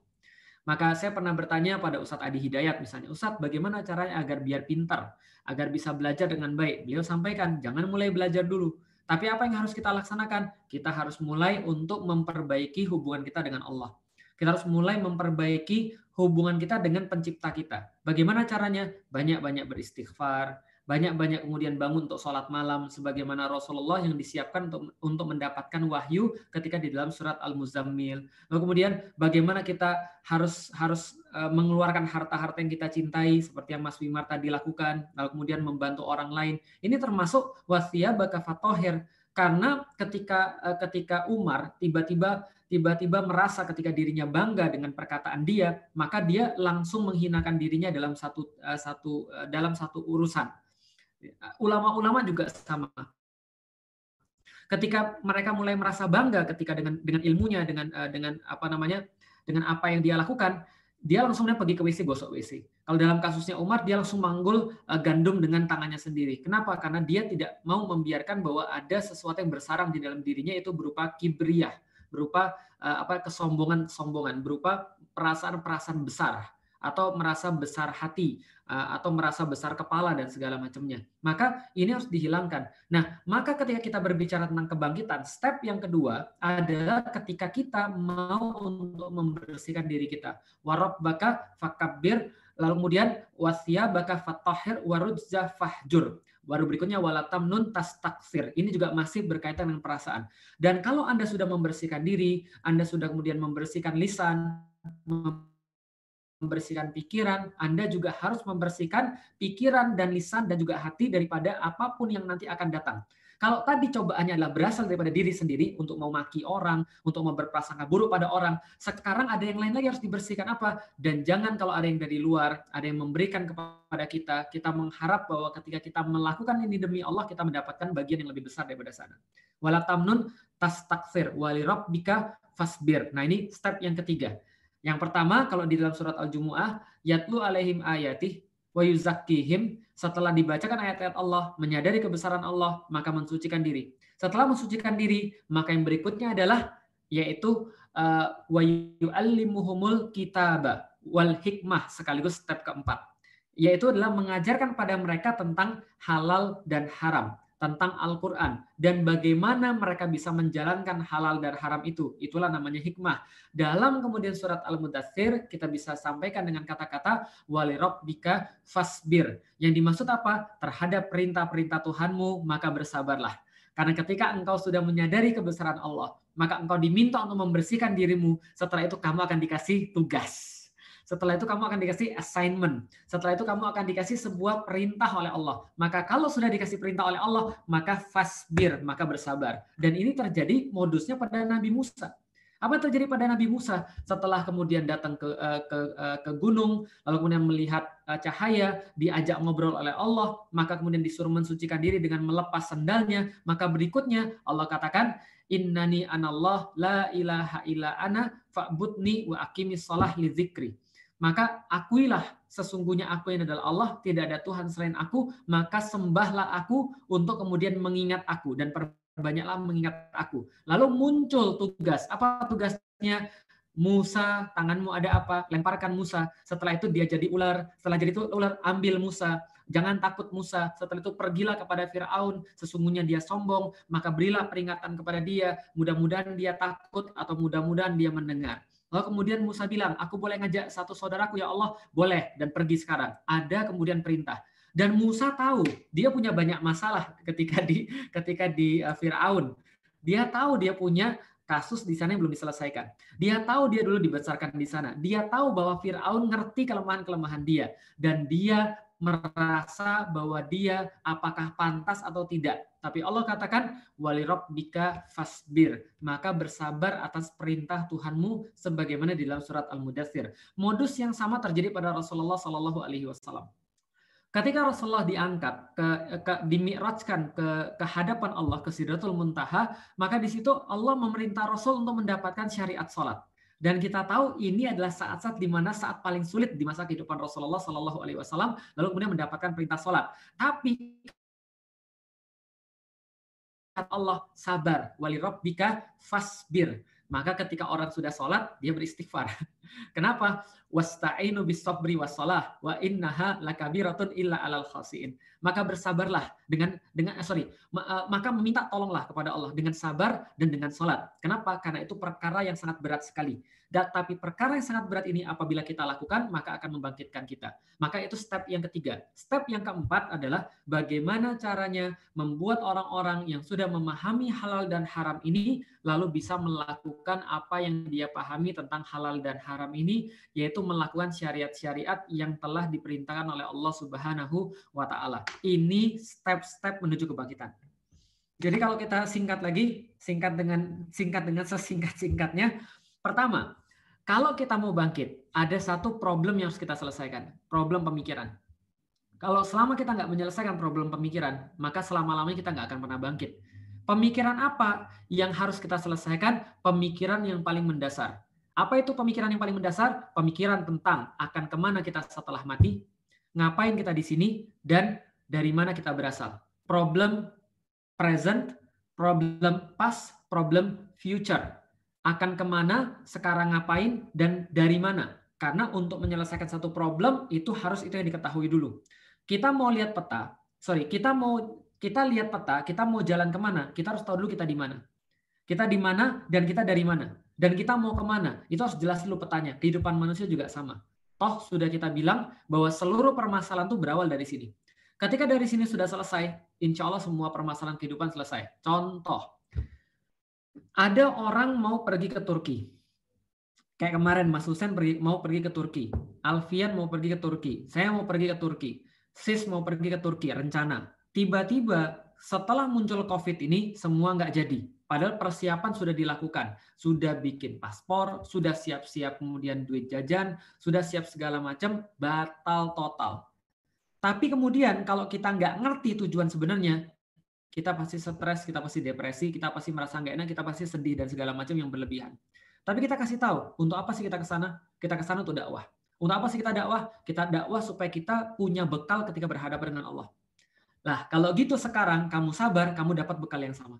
Maka saya pernah bertanya pada Ustadz Adi Hidayat misalnya, Ustadz bagaimana caranya agar biar pintar, agar bisa belajar dengan baik? Beliau sampaikan, jangan mulai belajar dulu. Tapi apa yang harus kita laksanakan? Kita harus mulai untuk memperbaiki hubungan kita dengan Allah. Kita harus mulai memperbaiki hubungan kita dengan pencipta kita. Bagaimana caranya? Banyak-banyak beristighfar, banyak-banyak kemudian bangun untuk sholat malam sebagaimana Rasulullah yang disiapkan untuk untuk mendapatkan wahyu ketika di dalam surat Al-Muzammil. Lalu kemudian bagaimana kita harus harus e, mengeluarkan harta-harta yang kita cintai seperti yang Mas Wimar tadi lakukan, lalu kemudian membantu orang lain. Ini termasuk wasia baka fatohir karena ketika e, ketika Umar tiba-tiba tiba-tiba merasa ketika dirinya bangga dengan perkataan dia, maka dia langsung menghinakan dirinya dalam satu uh, satu dalam satu urusan. Ulama-ulama juga sama. Ketika mereka mulai merasa bangga ketika dengan dengan ilmunya, dengan uh, dengan apa namanya, dengan apa yang dia lakukan, dia langsung pergi ke WC gosok WC. Kalau dalam kasusnya Umar, dia langsung manggul uh, gandum dengan tangannya sendiri. Kenapa? Karena dia tidak mau membiarkan bahwa ada sesuatu yang bersarang di dalam dirinya itu berupa kibriyah, berupa uh, apa kesombongan-sombongan, berupa perasaan-perasaan besar atau merasa besar hati uh, atau merasa besar kepala dan segala macamnya. Maka ini harus dihilangkan. Nah, maka ketika kita berbicara tentang kebangkitan, step yang kedua adalah ketika kita mau untuk membersihkan diri kita. Warab baka fakabir, lalu kemudian wasya baka fatahir warujza fahjur. Baru berikutnya walatam nun tas taksir. Ini juga masih berkaitan dengan perasaan. Dan kalau Anda sudah membersihkan diri, Anda sudah kemudian membersihkan lisan, membersihkan pikiran, Anda juga harus membersihkan pikiran dan lisan dan juga hati daripada apa pun yang nanti akan datang. Kalau tadi cobaannya adalah berasal daripada diri sendiri untuk mau maki orang, untuk mau berprasangka buruk pada orang, sekarang ada yang lain lagi harus dibersihkan apa? Dan jangan kalau ada yang dari luar, ada yang memberikan kepada kita, kita mengharap bahwa ketika kita melakukan ini demi Allah, kita mendapatkan bagian yang lebih besar daripada sana. Walatamnun tas taksir walirabbika fasbir. Nah ini step yang ketiga. Yang pertama kalau di dalam surat Al-Jumu'ah, yatlu alaihim ayatih wa yuzakkihim, setelah dibacakan ayat-ayat Allah, menyadari kebesaran Allah, maka mensucikan diri. Setelah mensucikan diri, maka yang berikutnya adalah yaitu uh, wa yu'allimuhumul kitaba wal hikmah sekaligus step keempat. Yaitu adalah mengajarkan pada mereka tentang halal dan haram tentang Al-Quran dan bagaimana mereka bisa menjalankan halal dan haram itu. Itulah namanya hikmah. Dalam kemudian surat Al-Mudathir kita bisa sampaikan dengan kata-kata bika fasbir. Yang dimaksud apa? Terhadap perintah-perintah Tuhanmu maka bersabarlah. Karena ketika engkau sudah menyadari kebesaran Allah, maka engkau diminta untuk membersihkan dirimu. Setelah itu kamu akan dikasih tugas setelah itu kamu akan dikasih assignment. Setelah itu kamu akan dikasih sebuah perintah oleh Allah. Maka kalau sudah dikasih perintah oleh Allah, maka fasbir, maka bersabar. Dan ini terjadi modusnya pada Nabi Musa. Apa yang terjadi pada Nabi Musa setelah kemudian datang ke eh, ke eh, ke gunung, lalu kemudian melihat eh, cahaya, diajak ngobrol oleh Allah, maka kemudian disuruh mensucikan diri dengan melepas sendalnya, maka berikutnya Allah katakan, Innani anallah la ilaha illa ana fa'budni wa aqimis shalah li dzikri maka akuilah sesungguhnya aku yang adalah Allah, tidak ada Tuhan selain aku, maka sembahlah aku untuk kemudian mengingat aku dan perbanyaklah mengingat aku. Lalu muncul tugas. Apa tugasnya? Musa, tanganmu ada apa? Lemparkan Musa. Setelah itu dia jadi ular. Setelah jadi itu ular, ambil Musa. Jangan takut Musa. Setelah itu pergilah kepada Firaun. Sesungguhnya dia sombong, maka berilah peringatan kepada dia. Mudah-mudahan dia takut atau mudah-mudahan dia mendengar. Lalu kemudian Musa bilang, aku boleh ngajak satu saudaraku ya Allah? Boleh, dan pergi sekarang. Ada kemudian perintah. Dan Musa tahu, dia punya banyak masalah ketika di ketika di uh, Firaun. Dia tahu dia punya kasus di sana yang belum diselesaikan. Dia tahu dia dulu dibesarkan di sana. Dia tahu bahwa Firaun ngerti kelemahan-kelemahan dia dan dia merasa bahwa dia apakah pantas atau tidak. Tapi Allah katakan walirob bika fasbir, maka bersabar atas perintah Tuhanmu sebagaimana di dalam surat Al-Mudathir. Modus yang sama terjadi pada Rasulullah Shallallahu Alaihi Wasallam. Ketika Rasulullah diangkat, ke, ke, dimi'rajkan ke, ke hadapan Allah, ke Sidratul Muntaha, maka di situ Allah memerintah Rasul untuk mendapatkan syariat sholat. Dan kita tahu ini adalah saat-saat di mana saat paling sulit di masa kehidupan Rasulullah Shallallahu Alaihi Wasallam, lalu kemudian mendapatkan perintah sholat. Tapi Allah sabar, wali bika fasbir. Maka ketika orang sudah sholat, dia beristighfar. Kenapa? Wasta'inu bis sabri wassalah wa innaha lakabiratun illa alal khasiin. Maka bersabarlah dengan dengan eh, sorry, eh, maka meminta tolonglah kepada Allah dengan sabar dan dengan sholat. Kenapa? Karena itu perkara yang sangat berat sekali. Dan, tapi perkara yang sangat berat ini apabila kita lakukan maka akan membangkitkan kita. Maka itu step yang ketiga. Step yang keempat adalah bagaimana caranya membuat orang-orang yang sudah memahami halal dan haram ini lalu bisa melakukan apa yang dia pahami tentang halal dan haram ini yaitu melakukan syariat-syariat yang telah diperintahkan oleh Allah Subhanahu wa taala. Ini step-step menuju kebangkitan. Jadi kalau kita singkat lagi, singkat dengan singkat dengan sesingkat-singkatnya, pertama, kalau kita mau bangkit, ada satu problem yang harus kita selesaikan, problem pemikiran. Kalau selama kita nggak menyelesaikan problem pemikiran, maka selama-lamanya kita nggak akan pernah bangkit. Pemikiran apa yang harus kita selesaikan? Pemikiran yang paling mendasar. Apa itu pemikiran yang paling mendasar? Pemikiran tentang akan ke mana kita setelah mati, ngapain kita di sini, dan dari mana kita berasal. Problem present, problem past, problem future. Akan ke mana, sekarang ngapain, dan dari mana. Karena untuk menyelesaikan satu problem, itu harus itu yang diketahui dulu. Kita mau lihat peta, sorry, kita mau kita lihat peta, kita mau jalan ke mana, kita harus tahu dulu kita di mana. Kita di mana dan kita dari mana. Dan kita mau ke mana, itu harus jelas dulu petanya. Kehidupan manusia juga sama. Toh sudah kita bilang bahwa seluruh permasalahan itu berawal dari sini. Ketika dari sini sudah selesai, insya Allah semua permasalahan kehidupan selesai. Contoh, ada orang mau pergi ke Turki. Kayak kemarin Mas Husen pergi, mau pergi ke Turki. Alfian mau pergi ke Turki. Saya mau pergi ke Turki. Sis mau pergi ke Turki, rencana. Tiba-tiba setelah muncul COVID ini, semua nggak jadi. Padahal persiapan sudah dilakukan. Sudah bikin paspor, sudah siap-siap kemudian duit jajan, sudah siap segala macam, batal total. Tapi kemudian kalau kita nggak ngerti tujuan sebenarnya, kita pasti stres, kita pasti depresi, kita pasti merasa nggak enak, kita pasti sedih dan segala macam yang berlebihan. Tapi kita kasih tahu, untuk apa sih kita ke sana? Kita ke sana untuk dakwah. Untuk apa sih kita dakwah? Kita dakwah supaya kita punya bekal ketika berhadapan dengan Allah. Nah, kalau gitu sekarang kamu sabar, kamu dapat bekal yang sama.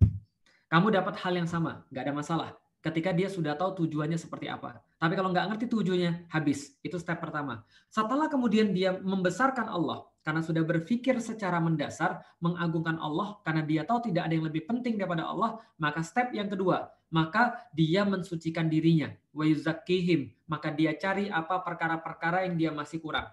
Kamu dapat hal yang sama, nggak ada masalah ketika dia sudah tahu tujuannya seperti apa. Tapi kalau nggak ngerti tujuannya, habis. Itu step pertama. Setelah kemudian dia membesarkan Allah, karena sudah berpikir secara mendasar, mengagungkan Allah, karena dia tahu tidak ada yang lebih penting daripada Allah, maka step yang kedua, maka dia mensucikan dirinya. Wa maka dia cari apa perkara-perkara yang dia masih kurang.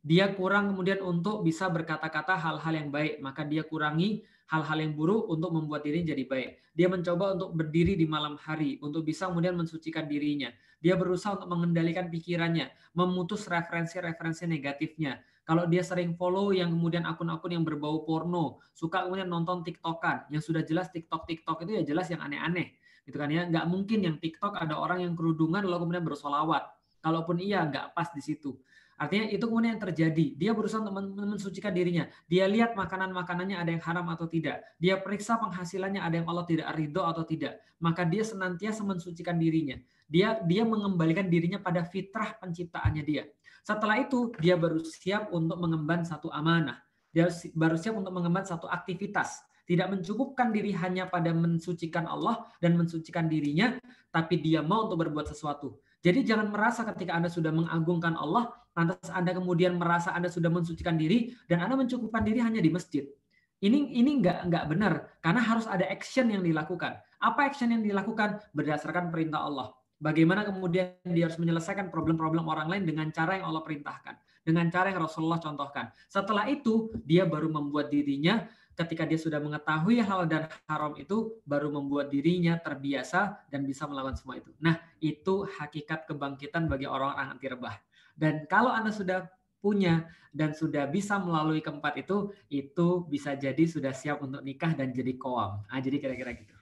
Dia kurang kemudian untuk bisa berkata-kata hal-hal yang baik, maka dia kurangi hal-hal yang buruk untuk membuat dirinya jadi baik. Dia mencoba untuk berdiri di malam hari untuk bisa kemudian mensucikan dirinya. Dia berusaha untuk mengendalikan pikirannya, memutus referensi-referensi negatifnya. Kalau dia sering follow yang kemudian akun-akun yang berbau porno, suka kemudian nonton TikTokan, yang sudah jelas TikTok TikTok itu ya jelas yang aneh-aneh, gitu kan ya. Nggak mungkin yang TikTok ada orang yang kerudungan lalu kemudian bersolawat. Kalaupun iya, nggak pas di situ. Artinya itu kemudian yang terjadi. Dia berusaha untuk mensucikan dirinya. Dia lihat makanan-makanannya ada yang haram atau tidak. Dia periksa penghasilannya ada yang Allah tidak ridho atau tidak. Maka dia senantiasa mensucikan dirinya. Dia dia mengembalikan dirinya pada fitrah penciptaannya dia. Setelah itu dia baru siap untuk mengemban satu amanah. Dia baru siap untuk mengemban satu aktivitas. Tidak mencukupkan diri hanya pada mensucikan Allah dan mensucikan dirinya, tapi dia mau untuk berbuat sesuatu. Jadi jangan merasa ketika Anda sudah mengagungkan Allah, lantas Anda kemudian merasa Anda sudah mensucikan diri dan Anda mencukupkan diri hanya di masjid. Ini ini nggak nggak benar karena harus ada action yang dilakukan. Apa action yang dilakukan berdasarkan perintah Allah. Bagaimana kemudian dia harus menyelesaikan problem-problem orang lain dengan cara yang Allah perintahkan, dengan cara yang Rasulullah contohkan. Setelah itu dia baru membuat dirinya ketika dia sudah mengetahui hal dan haram itu baru membuat dirinya terbiasa dan bisa melawan semua itu. Nah, itu hakikat kebangkitan bagi orang-orang anti rebah. Dan kalau Anda sudah punya dan sudah bisa melalui keempat itu, itu bisa jadi sudah siap untuk nikah dan jadi koam. Nah, jadi kira-kira gitu.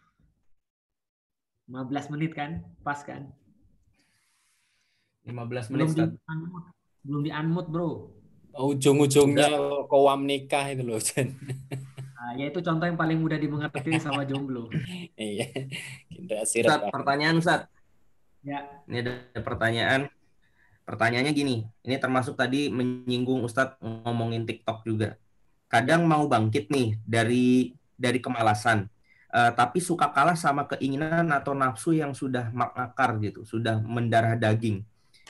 15 menit kan? Pas kan? 15 menit. Belum di unmute, belum di unmute, Bro. Ujung-ujungnya koam nikah itu loh, Jen. Nah, ya itu contoh yang paling mudah dimengerti sama jomblo. Iya. Ustaz, pertanyaan Ustaz. Ya. Ini ada pertanyaan. Pertanyaannya gini, ini termasuk tadi menyinggung Ustadz ngomongin TikTok juga. Kadang mau bangkit nih dari dari kemalasan, uh, tapi suka kalah sama keinginan atau nafsu yang sudah mengakar gitu, sudah mendarah daging.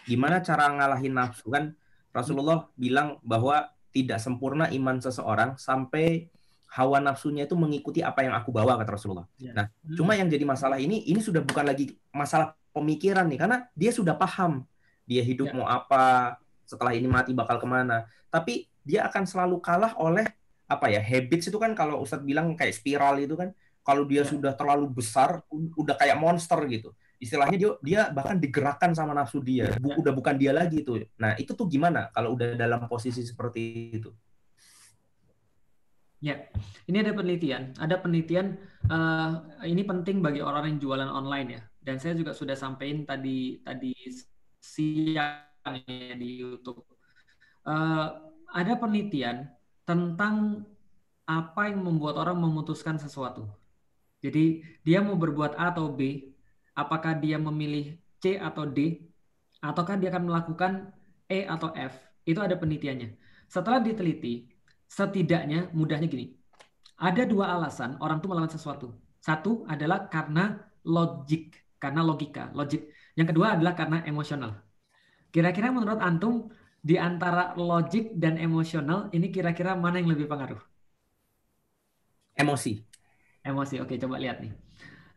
Gimana cara ngalahin nafsu kan? Rasulullah bilang bahwa tidak sempurna iman seseorang sampai hawa nafsunya itu mengikuti apa yang aku bawa kata Rasulullah. Ya. Nah, hmm. cuma yang jadi masalah ini ini sudah bukan lagi masalah pemikiran nih karena dia sudah paham dia hidup ya. mau apa setelah ini mati bakal ke mana. Tapi dia akan selalu kalah oleh apa ya habits itu kan kalau Ustadz bilang kayak spiral itu kan kalau dia ya. sudah terlalu besar udah kayak monster gitu istilahnya dia dia bahkan digerakkan sama nafsu dia ya. udah bukan dia lagi itu nah itu tuh gimana kalau udah dalam posisi seperti itu Ya, ini ada penelitian. Ada penelitian uh, ini penting bagi orang yang jualan online ya. Dan saya juga sudah sampaikan tadi tadi siang ya di YouTube. Uh, ada penelitian tentang apa yang membuat orang memutuskan sesuatu. Jadi dia mau berbuat A atau B, apakah dia memilih C atau D, ataukah dia akan melakukan E atau F. Itu ada penelitiannya. Setelah diteliti, setidaknya mudahnya gini. Ada dua alasan orang tuh melakukan sesuatu. Satu adalah karena logik, karena logika, logik. Yang kedua adalah karena emosional. Kira-kira menurut antum di antara logik dan emosional ini kira-kira mana yang lebih pengaruh? Emosi. Emosi. Oke, coba lihat nih.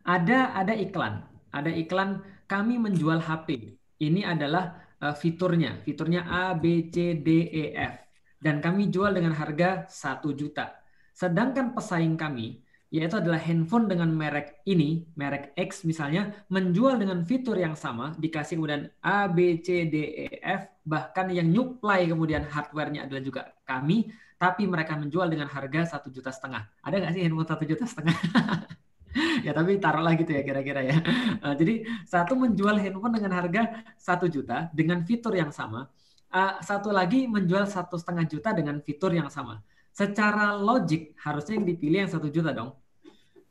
Ada ada iklan. Ada iklan kami menjual HP. Ini adalah uh, fiturnya. Fiturnya A, B, C, D, E, F dan kami jual dengan harga 1 juta. Sedangkan pesaing kami, yaitu adalah handphone dengan merek ini, merek X misalnya, menjual dengan fitur yang sama, dikasih kemudian A, B, C, D, E, F, bahkan yang nyuplai kemudian hardware-nya adalah juga kami, tapi mereka menjual dengan harga satu juta setengah. Ada nggak sih handphone satu juta setengah? ya tapi taruhlah gitu ya kira-kira ya. Uh, jadi satu menjual handphone dengan harga satu juta dengan fitur yang sama, uh, satu lagi menjual satu setengah juta dengan fitur yang sama. Secara logik harusnya yang dipilih yang satu juta dong.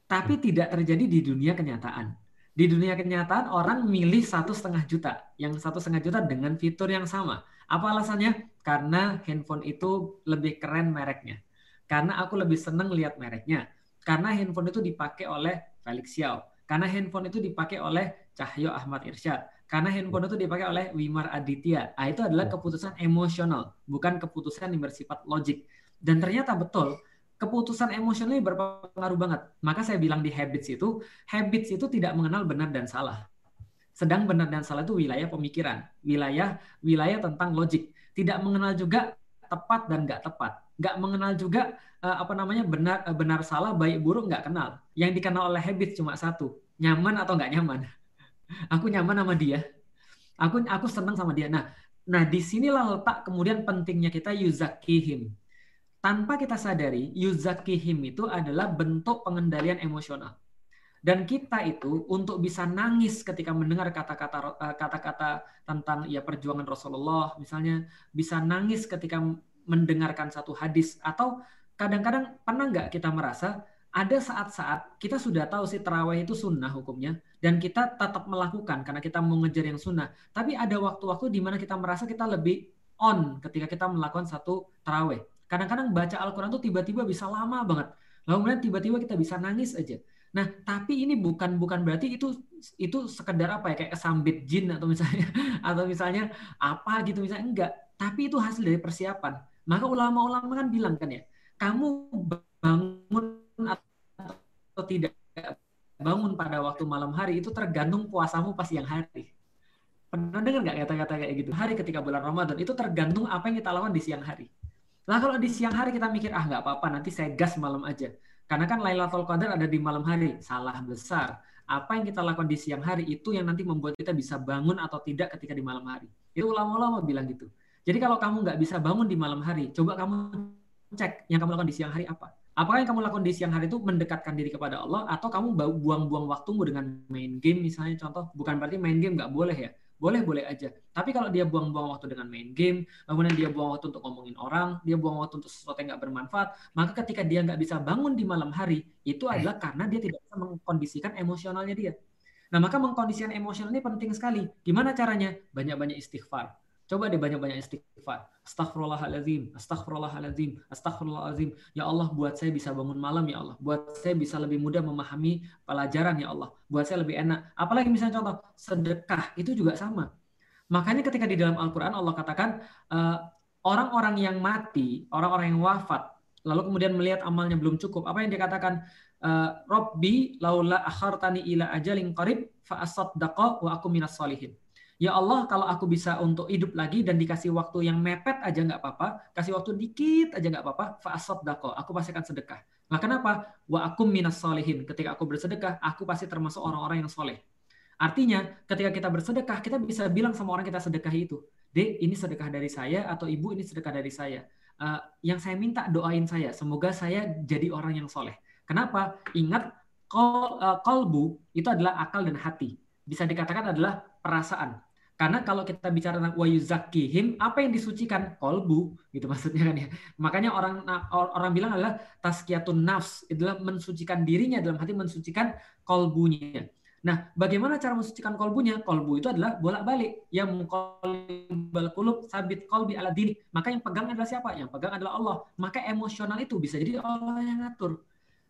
Tapi tidak terjadi di dunia kenyataan. Di dunia kenyataan orang milih satu setengah juta, yang satu setengah juta dengan fitur yang sama. Apa alasannya? Karena handphone itu lebih keren mereknya. Karena aku lebih seneng lihat mereknya. Karena handphone itu dipakai oleh Felix Xiao. Karena handphone itu dipakai oleh Cahyo Ahmad Irsyad karena handphone itu dipakai oleh Wimar Aditya. Ah, itu adalah ya. keputusan emosional, bukan keputusan yang bersifat logik. Dan ternyata betul, keputusan emosional ini berpengaruh banget. Maka saya bilang di habits itu, habits itu tidak mengenal benar dan salah. Sedang benar dan salah itu wilayah pemikiran, wilayah wilayah tentang logik. Tidak mengenal juga tepat dan nggak tepat. Nggak mengenal juga uh, apa namanya benar uh, benar salah baik buruk nggak kenal. Yang dikenal oleh habits cuma satu, nyaman atau nggak nyaman aku nyaman sama dia aku aku senang sama dia nah nah di sinilah letak kemudian pentingnya kita yuzakihim tanpa kita sadari yuzakihim itu adalah bentuk pengendalian emosional dan kita itu untuk bisa nangis ketika mendengar kata-kata eh, kata-kata tentang ya perjuangan Rasulullah misalnya bisa nangis ketika mendengarkan satu hadis atau kadang-kadang pernah nggak kita merasa ada saat-saat kita sudah tahu sih terawih itu sunnah hukumnya dan kita tetap melakukan karena kita mau ngejar yang sunnah. Tapi ada waktu-waktu di mana kita merasa kita lebih on ketika kita melakukan satu terawih. Kadang-kadang baca Al-Quran tuh tiba-tiba bisa lama banget. Lalu kemudian tiba-tiba kita bisa nangis aja. Nah, tapi ini bukan bukan berarti itu itu sekedar apa ya kayak kesambit jin atau misalnya atau misalnya apa gitu misalnya enggak. Tapi itu hasil dari persiapan. Maka ulama-ulama kan bilang kan ya, kamu bangun atau tidak bangun pada waktu malam hari itu tergantung puasamu pas siang hari. Pernah dengar nggak kata-kata kayak gitu? Hari ketika bulan Ramadan itu tergantung apa yang kita lakukan di siang hari. Nah kalau di siang hari kita mikir ah nggak apa-apa nanti saya gas malam aja. Karena kan Lailatul Qadar ada di malam hari. Salah besar. Apa yang kita lakukan di siang hari itu yang nanti membuat kita bisa bangun atau tidak ketika di malam hari. Itu ulama-ulama bilang gitu. Jadi kalau kamu nggak bisa bangun di malam hari, coba kamu cek yang kamu lakukan di siang hari apa. Apakah yang kamu lakukan di siang hari itu mendekatkan diri kepada Allah atau kamu buang-buang waktumu dengan main game misalnya contoh bukan berarti main game nggak boleh ya boleh boleh aja. Tapi kalau dia buang-buang waktu dengan main game kemudian dia buang waktu untuk ngomongin orang dia buang waktu untuk sesuatu yang nggak bermanfaat maka ketika dia nggak bisa bangun di malam hari itu adalah karena dia tidak bisa mengkondisikan emosionalnya dia. Nah maka mengkondisikan emosional ini penting sekali. Gimana caranya? Banyak-banyak istighfar Coba deh banyak-banyak istighfar. Astaghfirullahaladzim, astaghfirullahaladzim, astaghfirullahaladzim. Ya Allah, buat saya bisa bangun malam ya Allah. Buat saya bisa lebih mudah memahami pelajaran ya Allah. Buat saya lebih enak. Apalagi misalnya contoh, sedekah itu juga sama. Makanya ketika di dalam Al-Quran Allah katakan, uh, orang-orang yang mati, orang-orang yang wafat, lalu kemudian melihat amalnya belum cukup. Apa yang dikatakan? Uh, Robbi laula akhartani ila ajalin qarib fa asaddaqa wa aku minas solihin Ya Allah, kalau aku bisa untuk hidup lagi dan dikasih waktu yang mepet aja nggak apa-apa, kasih waktu dikit aja nggak apa-apa, fa'asot dako, aku pasti akan sedekah. Nah kenapa? Wa aku minas solehin. Ketika aku bersedekah, aku pasti termasuk orang-orang yang soleh. Artinya, ketika kita bersedekah, kita bisa bilang sama orang kita sedekah itu, Dek, ini sedekah dari saya atau Ibu ini sedekah dari saya. Uh, yang saya minta doain saya, semoga saya jadi orang yang soleh. Kenapa? Ingat, kol, uh, kolbu itu adalah akal dan hati. Bisa dikatakan adalah perasaan. Karena kalau kita bicara tentang wayuzakihim, apa yang disucikan? Kolbu, gitu maksudnya kan ya. Makanya orang orang bilang adalah taskiyatun nafs, adalah mensucikan dirinya dalam hati mensucikan kolbunya. Nah, bagaimana cara mensucikan kolbunya? Kolbu itu adalah bolak-balik. Yang mengkolbal kulub sabit kolbi ala dini. Maka yang pegang adalah siapa? Yang pegang adalah Allah. Maka emosional itu bisa jadi Allah yang ngatur.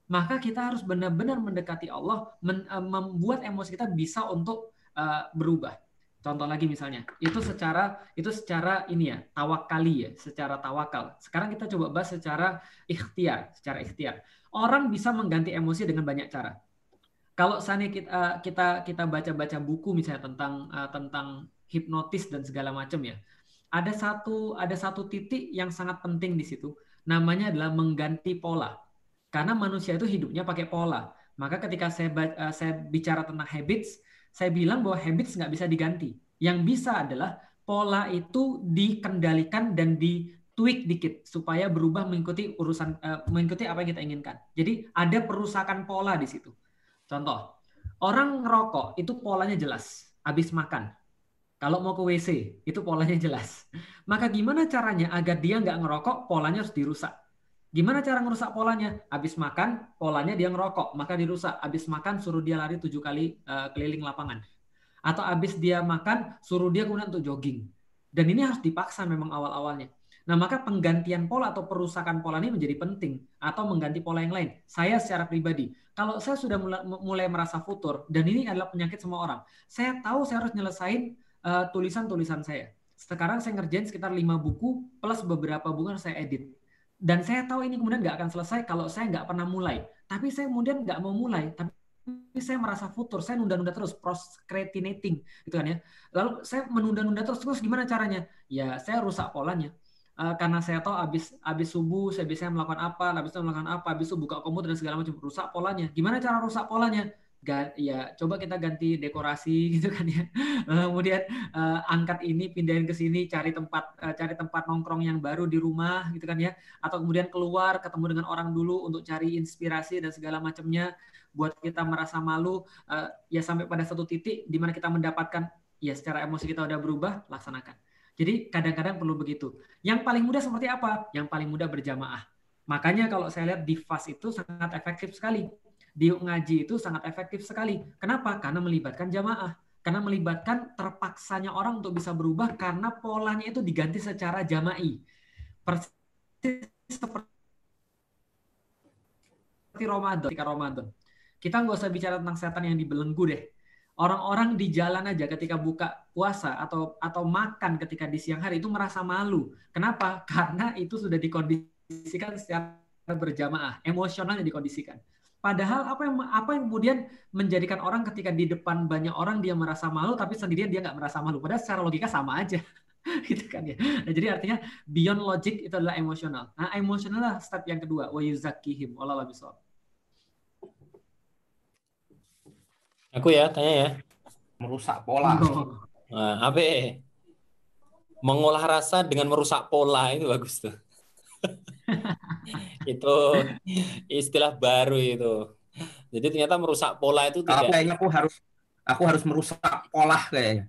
Maka kita harus benar-benar mendekati Allah, uh, membuat emosi kita bisa untuk uh, berubah. Contoh lagi misalnya, itu secara itu secara ini ya, tawakali ya, secara tawakal. Sekarang kita coba bahas secara ikhtiar, secara ikhtiar. Orang bisa mengganti emosi dengan banyak cara. Kalau sana kita eh, kita kita baca-baca buku misalnya tentang uh, tentang hipnotis dan segala macam ya. Ada satu ada satu titik yang sangat penting di situ. Namanya adalah mengganti pola. Karena manusia itu hidupnya pakai pola. Maka ketika saya uh, saya bicara tentang habits, saya bilang bahwa habits nggak bisa diganti. Yang bisa adalah pola itu dikendalikan dan di tweak dikit supaya berubah mengikuti urusan uh, mengikuti apa yang kita inginkan. Jadi ada perusakan pola di situ. Contoh, orang ngerokok itu polanya jelas, habis makan. Kalau mau ke WC, itu polanya jelas. Maka gimana caranya agar dia nggak ngerokok, polanya harus dirusak. Gimana cara ngerusak polanya? Habis makan, polanya dia ngerokok, maka dirusak. Habis makan, suruh dia lari tujuh kali uh, keliling lapangan. Atau habis dia makan, suruh dia kemudian untuk jogging. Dan ini harus dipaksa memang awal-awalnya. Nah, maka penggantian pola atau perusakan pola ini menjadi penting. Atau mengganti pola yang lain. Saya secara pribadi, kalau saya sudah mulai, mulai merasa futur, dan ini adalah penyakit semua orang, saya tahu saya harus nyelesain eh, tulisan-tulisan uh, saya. Sekarang saya ngerjain sekitar lima buku plus beberapa buku yang saya edit dan saya tahu ini kemudian nggak akan selesai kalau saya nggak pernah mulai. Tapi saya kemudian nggak mau mulai. Tapi saya merasa futur, saya nunda-nunda terus, procrastinating, gitu kan ya. Lalu saya menunda-nunda terus, terus gimana caranya? Ya saya rusak polanya. Uh, karena saya tahu habis habis subuh saya bisa melakukan apa, habis itu melakukan apa, habis itu buka komputer dan segala macam rusak polanya. Gimana cara rusak polanya? Ya coba kita ganti dekorasi gitu kan ya. Kemudian uh, angkat ini pindahin ke sini cari tempat uh, cari tempat nongkrong yang baru di rumah gitu kan ya. Atau kemudian keluar ketemu dengan orang dulu untuk cari inspirasi dan segala macamnya buat kita merasa malu. Uh, ya sampai pada satu titik di mana kita mendapatkan ya secara emosi kita udah berubah laksanakan. Jadi kadang-kadang perlu begitu. Yang paling mudah seperti apa? Yang paling mudah berjamaah. Makanya kalau saya lihat di fast itu sangat efektif sekali di ngaji itu sangat efektif sekali. Kenapa? Karena melibatkan jamaah. Karena melibatkan terpaksanya orang untuk bisa berubah karena polanya itu diganti secara jama'i. Persis seperti Ramadan, ketika Ramadan. Kita nggak usah bicara tentang setan yang dibelenggu deh. Orang-orang di jalan aja ketika buka puasa atau atau makan ketika di siang hari itu merasa malu. Kenapa? Karena itu sudah dikondisikan secara berjamaah, emosionalnya dikondisikan. Padahal apa yang apa yang kemudian menjadikan orang ketika di depan banyak orang dia merasa malu tapi sendirian dia nggak merasa malu. Padahal secara logika sama aja. gitu kan ya. Nah, jadi artinya beyond logic itu adalah emosional. Nah, emosional lah step yang kedua, wa yuzakihim. Allah bisawab. Aku ya, tanya ya. Merusak pola. Nah, apa ya? Mengolah rasa dengan merusak pola itu bagus tuh. itu istilah baru itu. Jadi ternyata merusak pola itu tidak. Kayaknya aku harus aku harus merusak pola kayaknya.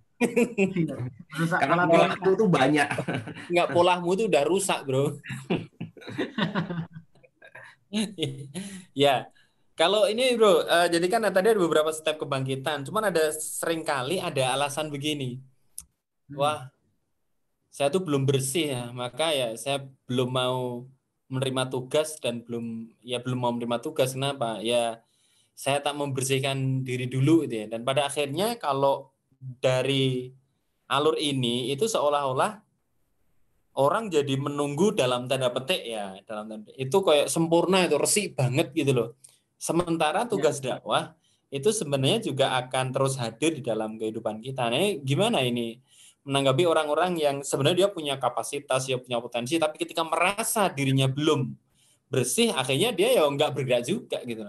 merusak Karena pola aku tuh banyak. Enggak polamu itu udah rusak, Bro. ya. Kalau ini bro, uh, jadi kan tadi ada beberapa step kebangkitan, cuman ada sering kali ada alasan begini, hmm. wah, saya tuh belum bersih ya, maka ya saya belum mau menerima tugas dan belum ya belum mau menerima tugas. Kenapa? Ya saya tak membersihkan diri dulu gitu ya. Dan pada akhirnya kalau dari alur ini itu seolah-olah orang jadi menunggu dalam tanda petik ya dalam tanda itu kayak sempurna itu resik banget gitu loh. Sementara tugas ya. dakwah itu sebenarnya juga akan terus hadir di dalam kehidupan kita. Nah gimana ini menanggapi orang-orang yang sebenarnya dia punya kapasitas, dia punya potensi, tapi ketika merasa dirinya belum bersih, akhirnya dia ya nggak bergerak juga gitu.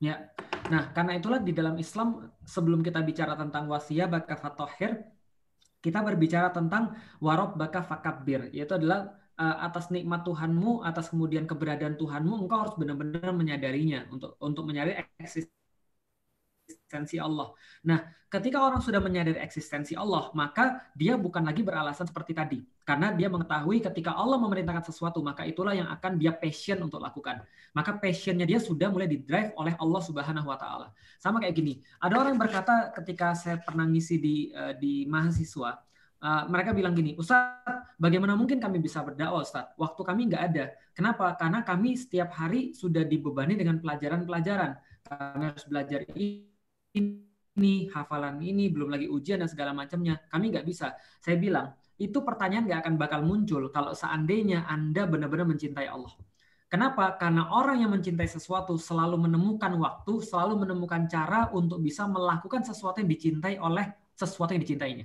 Ya, nah karena itulah di dalam Islam sebelum kita bicara tentang wasiat bakal fatohir, kita berbicara tentang warob baka fakabir, yaitu adalah uh, atas nikmat Tuhanmu, atas kemudian keberadaan Tuhanmu, engkau harus benar-benar menyadarinya untuk untuk menyadari eksistensi Allah. Nah, ketika orang sudah menyadari eksistensi Allah, maka dia bukan lagi beralasan seperti tadi, karena dia mengetahui ketika Allah memerintahkan sesuatu, maka itulah yang akan dia passion untuk lakukan. Maka passionnya dia sudah mulai didrive oleh Allah Subhanahu Wa Taala. Sama kayak gini, ada orang yang berkata ketika saya pernah ngisi di uh, di mahasiswa, uh, mereka bilang gini, Ustadz, bagaimana mungkin kami bisa berdakwah, Ustadz? Waktu kami nggak ada. Kenapa? Karena kami setiap hari sudah dibebani dengan pelajaran-pelajaran. Kami harus belajar ini, hafalan ini, belum lagi ujian dan segala macamnya. Kami nggak bisa. Saya bilang, itu pertanyaan nggak akan bakal muncul kalau seandainya Anda benar-benar mencintai Allah. Kenapa? Karena orang yang mencintai sesuatu selalu menemukan waktu, selalu menemukan cara untuk bisa melakukan sesuatu yang dicintai oleh sesuatu yang dicintainya.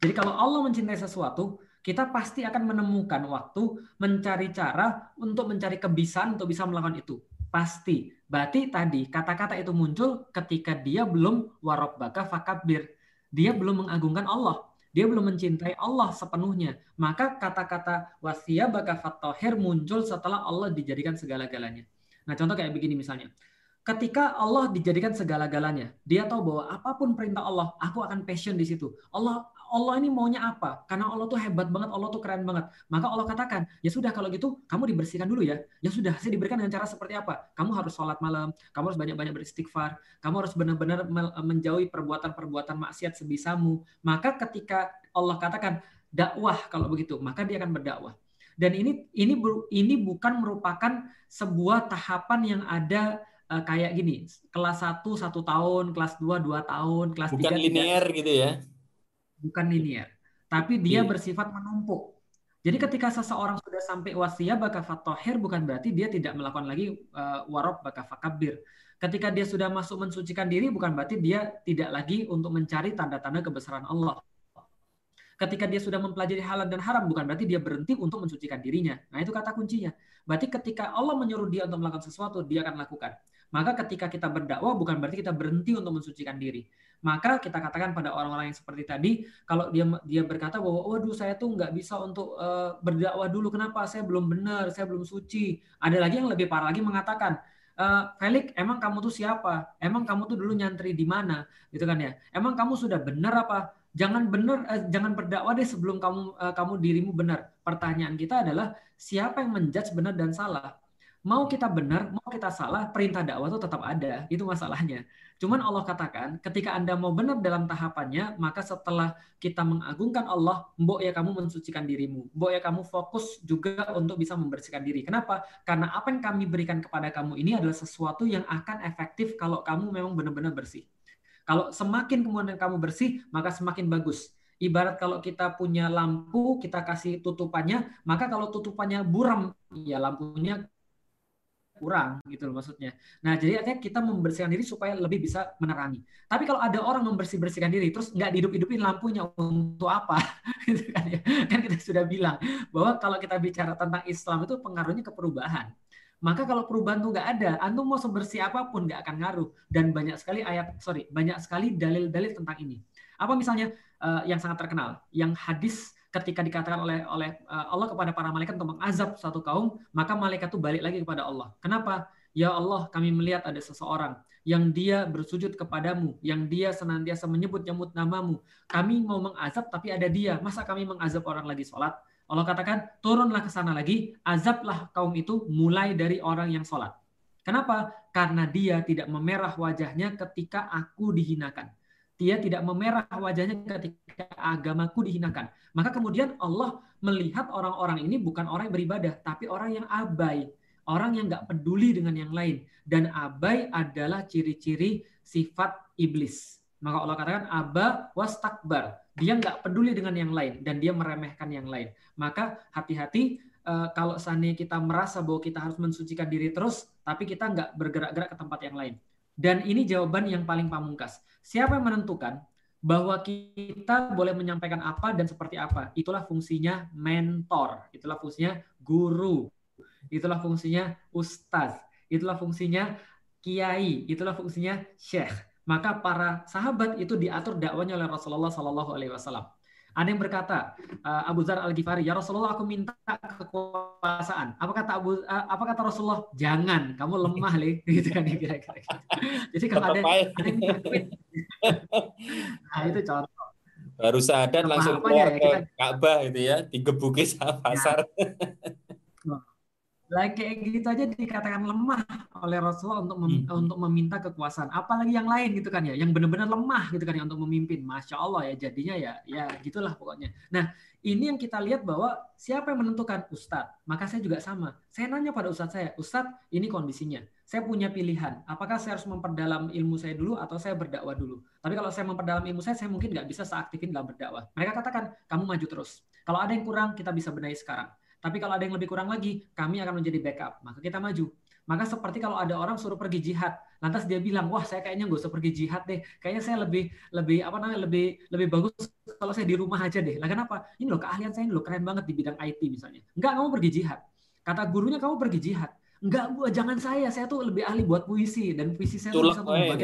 Jadi kalau Allah mencintai sesuatu, kita pasti akan menemukan waktu mencari cara untuk mencari kebiasaan untuk bisa melakukan itu. Pasti. Berarti tadi kata-kata itu muncul ketika dia belum baka fakabir. Dia belum mengagungkan Allah. Dia belum mencintai Allah sepenuhnya. Maka kata-kata baka fatohir muncul setelah Allah dijadikan segala-galanya. Nah contoh kayak begini misalnya. Ketika Allah dijadikan segala-galanya, dia tahu bahwa apa pun perintah Allah, aku akan passion di situ. Allah Allah ini maunya apa? Karena Allah tuh hebat banget, Allah tuh keren banget. Maka Allah katakan, ya sudah kalau gitu kamu dibersihkan dulu ya. Ya sudah, saya diberikan dengan cara seperti apa? Kamu harus sholat malam, kamu harus banyak-banyak beristighfar, kamu harus benar-benar menjauhi perbuatan-perbuatan maksiat sebisamu. Maka ketika Allah katakan dakwah kalau begitu, maka dia akan berdakwah. Dan ini ini ini bukan merupakan sebuah tahapan yang ada uh, kayak gini, kelas 1 satu tahun, kelas 2 dua tahun, kelas Bukan 3 linear gitu ya bukan linear, tapi dia yeah. bersifat menumpuk. Jadi ketika seseorang sudah sampai wasiyah baka fatohir bukan berarti dia tidak melakukan lagi uh, warob baka fakabir. Ketika dia sudah masuk mensucikan diri bukan berarti dia tidak lagi untuk mencari tanda-tanda kebesaran Allah. Ketika dia sudah mempelajari halal dan haram bukan berarti dia berhenti untuk mensucikan dirinya. Nah itu kata kuncinya. Berarti ketika Allah menyuruh dia untuk melakukan sesuatu, dia akan lakukan. Maka ketika kita berdakwah bukan berarti kita berhenti untuk mensucikan diri maka kita katakan pada orang-orang yang seperti tadi kalau dia dia berkata bahwa waduh saya tuh nggak bisa untuk uh, berdakwah dulu. Kenapa? Saya belum benar saya belum suci. Ada lagi yang lebih parah lagi mengatakan uh, Felix emang kamu tuh siapa? Emang kamu tuh dulu nyantri di mana? Gitu kan ya. Emang kamu sudah benar apa? Jangan benar uh, jangan berdakwah deh sebelum kamu uh, kamu dirimu benar. Pertanyaan kita adalah siapa yang menjudge benar dan salah mau kita benar mau kita salah perintah dakwah itu tetap ada itu masalahnya Cuman Allah katakan, ketika Anda mau benar dalam tahapannya, maka setelah kita mengagungkan Allah, mbok ya kamu mensucikan dirimu. Mbok ya kamu fokus juga untuk bisa membersihkan diri. Kenapa? Karena apa yang kami berikan kepada kamu ini adalah sesuatu yang akan efektif kalau kamu memang benar-benar bersih. Kalau semakin kemudian kamu bersih, maka semakin bagus. Ibarat kalau kita punya lampu, kita kasih tutupannya, maka kalau tutupannya buram, ya lampunya kurang gitu loh maksudnya. Nah jadi artinya kita membersihkan diri supaya lebih bisa menerangi. Tapi kalau ada orang membersih bersihkan diri terus nggak dihidup hidupin lampunya untuk apa? gitu kan ya. Kan kita sudah bilang bahwa kalau kita bicara tentang Islam itu pengaruhnya ke perubahan. Maka kalau perubahan itu nggak ada, antum mau sebersih apa pun nggak akan ngaruh. Dan banyak sekali ayat, sorry, banyak sekali dalil-dalil tentang ini. Apa misalnya uh, yang sangat terkenal, yang hadis ketika dikatakan oleh oleh eh, Allah kepada para malaikat untuk mengazab satu kaum, maka malaikat itu balik lagi kepada Allah. Kenapa? Ya Allah, kami melihat ada seseorang yang dia bersujud kepadamu, yang dia senantiasa menyebut-nyebut namamu. Kami mau mengazab tapi ada dia. Masa kami mengazab orang lagi sholat? Allah katakan, turunlah ke sana lagi, azablah kaum itu mulai dari orang yang sholat. Kenapa? Karena dia tidak memerah wajahnya ketika aku dihinakan dia tidak memerah wajahnya ketika agamaku dihinakan. Maka kemudian Allah melihat orang-orang ini bukan orang yang beribadah, tapi orang yang abai, orang yang nggak peduli dengan yang lain. Dan abai adalah ciri-ciri sifat iblis. Maka Allah katakan aba was takbar. Dia nggak peduli dengan yang lain dan dia meremehkan yang lain. Maka hati-hati uh, kalau seandainya kita merasa bahwa kita harus mensucikan diri terus, tapi kita nggak bergerak-gerak ke tempat yang lain. Dan ini jawaban yang paling pamungkas. Siapa yang menentukan bahwa kita boleh menyampaikan apa dan seperti apa? Itulah fungsinya mentor, itulah fungsinya guru, itulah fungsinya ustaz, itulah fungsinya kiai, itulah fungsinya syekh. Maka para sahabat itu diatur dakwanya oleh Rasulullah Shallallahu Alaihi Wasallam. Ada yang berkata, uh, Abu Zar Al Ghifari, ya Rasulullah aku minta kekuasaan. Apa kata Abu uh, apa kata Rasulullah? Jangan, kamu lemah, Le. gitu kan kira-kira. Jadi kalau ada, ada yang nah itu contoh. Baru sadar langsung keluar ya, ke Ka'bah gitu ya, digebuki sama pasar. Nah lagi kayak gitu aja dikatakan lemah oleh Rasulullah untuk mem hmm. untuk meminta kekuasaan. Apalagi yang lain gitu kan ya, yang benar-benar lemah gitu kan ya untuk memimpin. Masya Allah ya jadinya ya ya gitulah pokoknya. Nah ini yang kita lihat bahwa siapa yang menentukan Ustadz. Maka saya juga sama. Saya nanya pada Ustadz saya, Ustadz ini kondisinya. Saya punya pilihan. Apakah saya harus memperdalam ilmu saya dulu atau saya berdakwah dulu? Tapi kalau saya memperdalam ilmu saya, saya mungkin nggak bisa seaktifin dalam berdakwah. Mereka katakan kamu maju terus. Kalau ada yang kurang kita bisa benahi sekarang. Tapi kalau ada yang lebih kurang lagi, kami akan menjadi backup. Maka kita maju. Maka seperti kalau ada orang suruh pergi jihad, lantas dia bilang, wah saya kayaknya nggak usah pergi jihad deh, kayaknya saya lebih lebih apa namanya lebih lebih bagus kalau saya di rumah aja deh. Lah kenapa? Ini loh keahlian saya ini loh keren banget di bidang IT misalnya. Enggak kamu pergi jihad. Kata gurunya kamu pergi jihad. Enggak, bu, jangan saya. Saya tuh lebih ahli buat puisi dan puisi saya tulak, bisa mengubah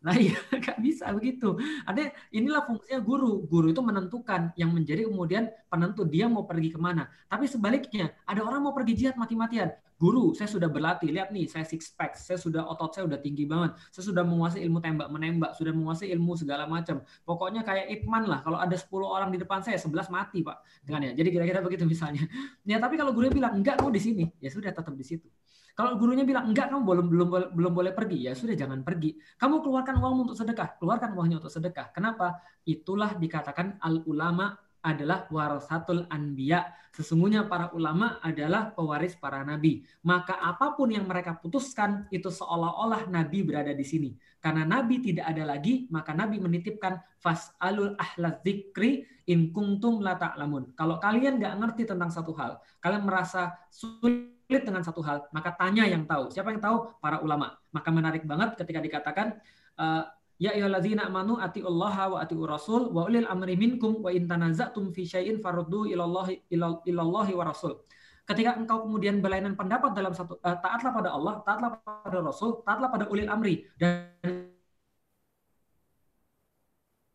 Nah iya, nggak bisa begitu. Ada inilah fungsinya guru. Guru itu menentukan yang menjadi kemudian penentu dia mau pergi ke mana. Tapi sebaliknya, ada orang mau pergi jihad mati-matian. Guru, saya sudah berlatih. Lihat nih, saya six pack. Saya sudah otot saya sudah tinggi banget. Saya sudah menguasai ilmu tembak menembak, sudah menguasai ilmu segala macam. Pokoknya kayak Ipman lah. Kalau ada 10 orang di depan saya, 11 mati, Pak. Dengan ya. Jadi kira-kira begitu misalnya. Ya, tapi kalau guru bilang enggak, kamu di sini. Ya sudah tetap di situ. Kalau gurunya bilang enggak kamu belum belum belum boleh pergi, ya sudah jangan pergi. Kamu keluarkan uang untuk sedekah, keluarkan uangnya untuk sedekah. Kenapa? Itulah dikatakan al ulama adalah warasatul anbiya. Sesungguhnya para ulama adalah pewaris para nabi. Maka apa pun yang mereka putuskan itu seolah-olah nabi berada di sini. Karena nabi tidak ada lagi, maka nabi menitipkan fas'alul ahla zikri in kuntum la ta'lamun. Kalau kalian nggak ngerti tentang satu hal, kalian merasa sulit sulit dengan satu hal, maka tanya yang tahu. Siapa yang tahu? Para ulama. Maka menarik banget ketika dikatakan uh, Ya ayyuhalladzina amanu atiullaha wa atiur rasul wa ulil amri minkum wa in tanaza'tum fi syai'in faruddu ilallahi ilallahi wa rasul. Ketika engkau kemudian berlainan pendapat dalam satu uh, taatlah pada Allah, taatlah pada Rasul, taatlah pada ulil amri dan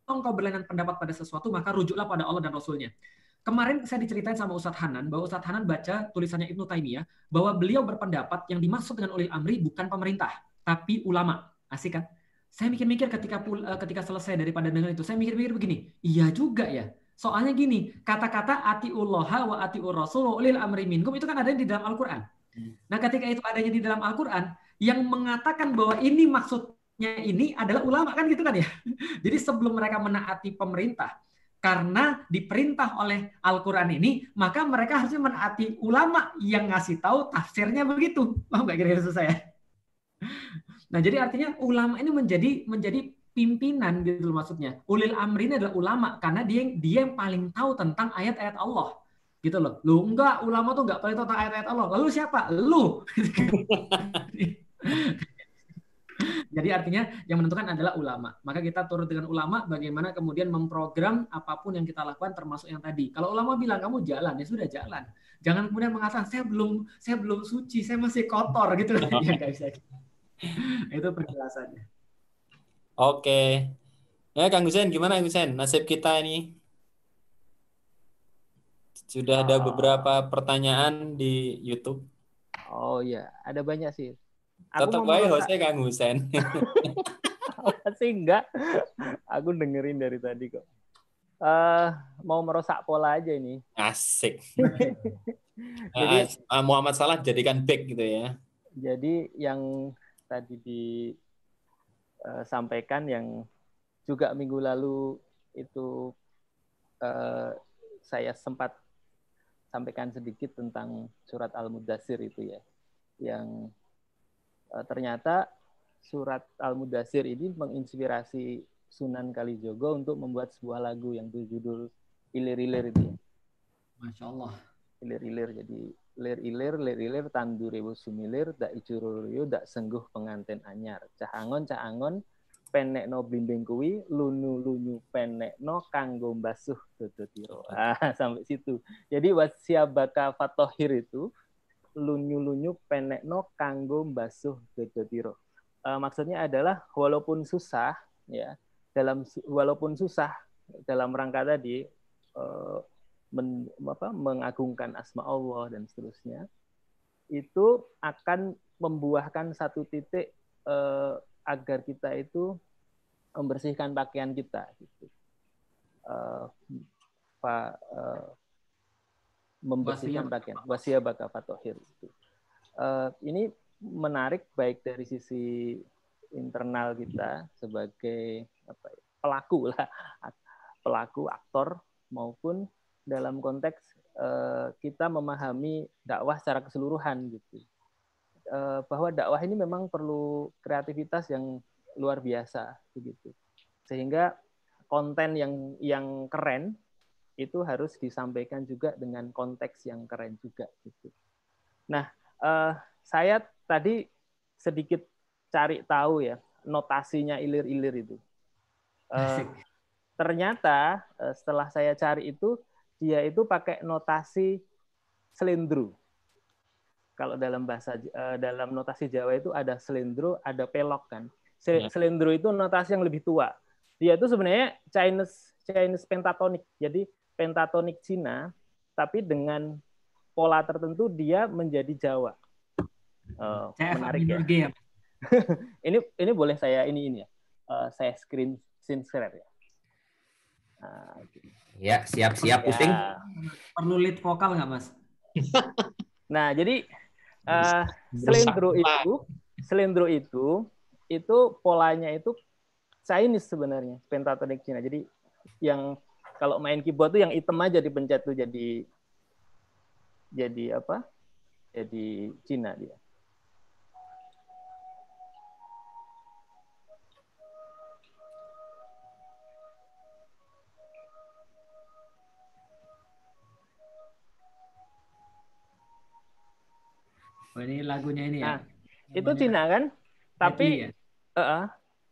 engkau berlainan pendapat pada sesuatu maka rujuklah pada Allah dan Rasulnya. Kemarin saya diceritain sama Ustadz Hanan bahwa Ustadz Hanan baca tulisannya Ibnu Taimiyah bahwa beliau berpendapat yang dimaksud dengan ulil amri bukan pemerintah, tapi ulama. Asik kan? Saya mikir-mikir ketika eh, ketika selesai daripada dengan itu, saya mikir-mikir begini, iya juga ya. Soalnya gini, kata-kata atiullah wa atiur rasul wa ulil amri minkum itu kan ada di dalam Al-Qur'an. Hmm. Nah, ketika itu adanya di dalam Al-Qur'an, yang mengatakan bahwa ini maksudnya ini adalah ulama kan gitu kan ya. Jadi sebelum mereka menaati pemerintah, karena diperintah oleh Al-Quran ini, maka mereka harusnya menaati ulama yang ngasih tahu tafsirnya begitu. Paham nggak kira-kira saya? Nah, jadi artinya ulama ini menjadi menjadi pimpinan gitu maksudnya. Ulil amri ini adalah ulama karena dia dia yang paling tahu tentang ayat-ayat Allah. Gitu loh. Lu enggak, ulama tuh enggak paling tahu tentang ayat-ayat Allah. Lalu siapa? Lu. Jadi artinya yang menentukan adalah ulama. Maka kita turut dengan ulama bagaimana kemudian memprogram apa pun yang kita lakukan termasuk yang tadi. Kalau ulama bilang kamu jalan ya sudah jalan. Jangan kemudian mengatakan saya belum saya belum suci, saya masih kotor gitu. ya nggak bisa. Itu penjelasannya. Oke. Ya Kang Husen gimana Kang Husen? Nasib kita ini sudah ada beberapa pertanyaan di YouTube. Oh iya, ada banyak sih. Tetap baik Jose Kang Husen. Pasti enggak. Aku dengerin dari tadi kok. Uh, mau merusak pola aja ini. Asik. jadi uh, Muhammad Salah jadikan back gitu ya. Jadi yang tadi disampaikan eh, uh, yang juga minggu lalu itu uh, saya sempat sampaikan sedikit tentang surat Al-Mudassir itu ya. Yang ternyata surat Al-Mudasir ini menginspirasi Sunan Kalijogo untuk membuat sebuah lagu yang berjudul Ilir-ilir itu. Masya Allah. Ilir-ilir. Jadi lir-ilir, lir-ilir, tandurewo sumilir, dak icurulyo, dak sengguh pengantin anyar. Cahangon, cahangon, penek no blimbing kuwi, lunu lunyu penek no kanggo basuh tiro. Ah, sampai situ. Jadi wasiabaka fatohir itu lunyu-lunyu penekno kanggo basuh gedotiro. Uh, maksudnya adalah walaupun susah ya, dalam walaupun susah dalam rangka tadi uh, men, apa, mengagungkan asma Allah dan seterusnya itu akan membuahkan satu titik uh, agar kita itu membersihkan pakaian kita gitu. Uh, pa, uh, membersihkan pakaian wasia baka fatohir itu. Uh, ini menarik baik dari sisi internal kita sebagai apa ya, pelaku lah pelaku aktor maupun dalam konteks uh, kita memahami dakwah secara keseluruhan gitu. Uh, bahwa dakwah ini memang perlu kreativitas yang luar biasa begitu. Sehingga konten yang yang keren itu harus disampaikan juga dengan konteks yang keren juga gitu nah uh, saya tadi sedikit cari tahu ya notasinya ilir-ilir itu uh, ternyata uh, setelah saya cari itu dia itu pakai notasi selendru. Kalau dalam bahasa uh, dalam notasi Jawa itu ada selendru, ada pelok kan. Ya. Selendru itu notasi yang lebih tua. Dia itu sebenarnya Chinese Chinese pentatonic. Jadi pentatonic Cina tapi dengan pola tertentu dia menjadi Jawa. Uh, menarik ya. ya. ini ini boleh saya ini ini ya. Uh, saya screen screen share ya. Nah, gitu. Ya, siap-siap ya. pusing. Perlu lead vokal nggak, Mas? nah, jadi uh, selendro itu, selendro itu, itu polanya itu Chinese sebenarnya, pentatonic Cina. Jadi yang kalau main keyboard tuh yang hitam aja dipencet tuh jadi jadi apa? Jadi Cina dia. Oh, ini lagunya ini ya. Nah, itu Cina kan? Tapi ya? uh, uh,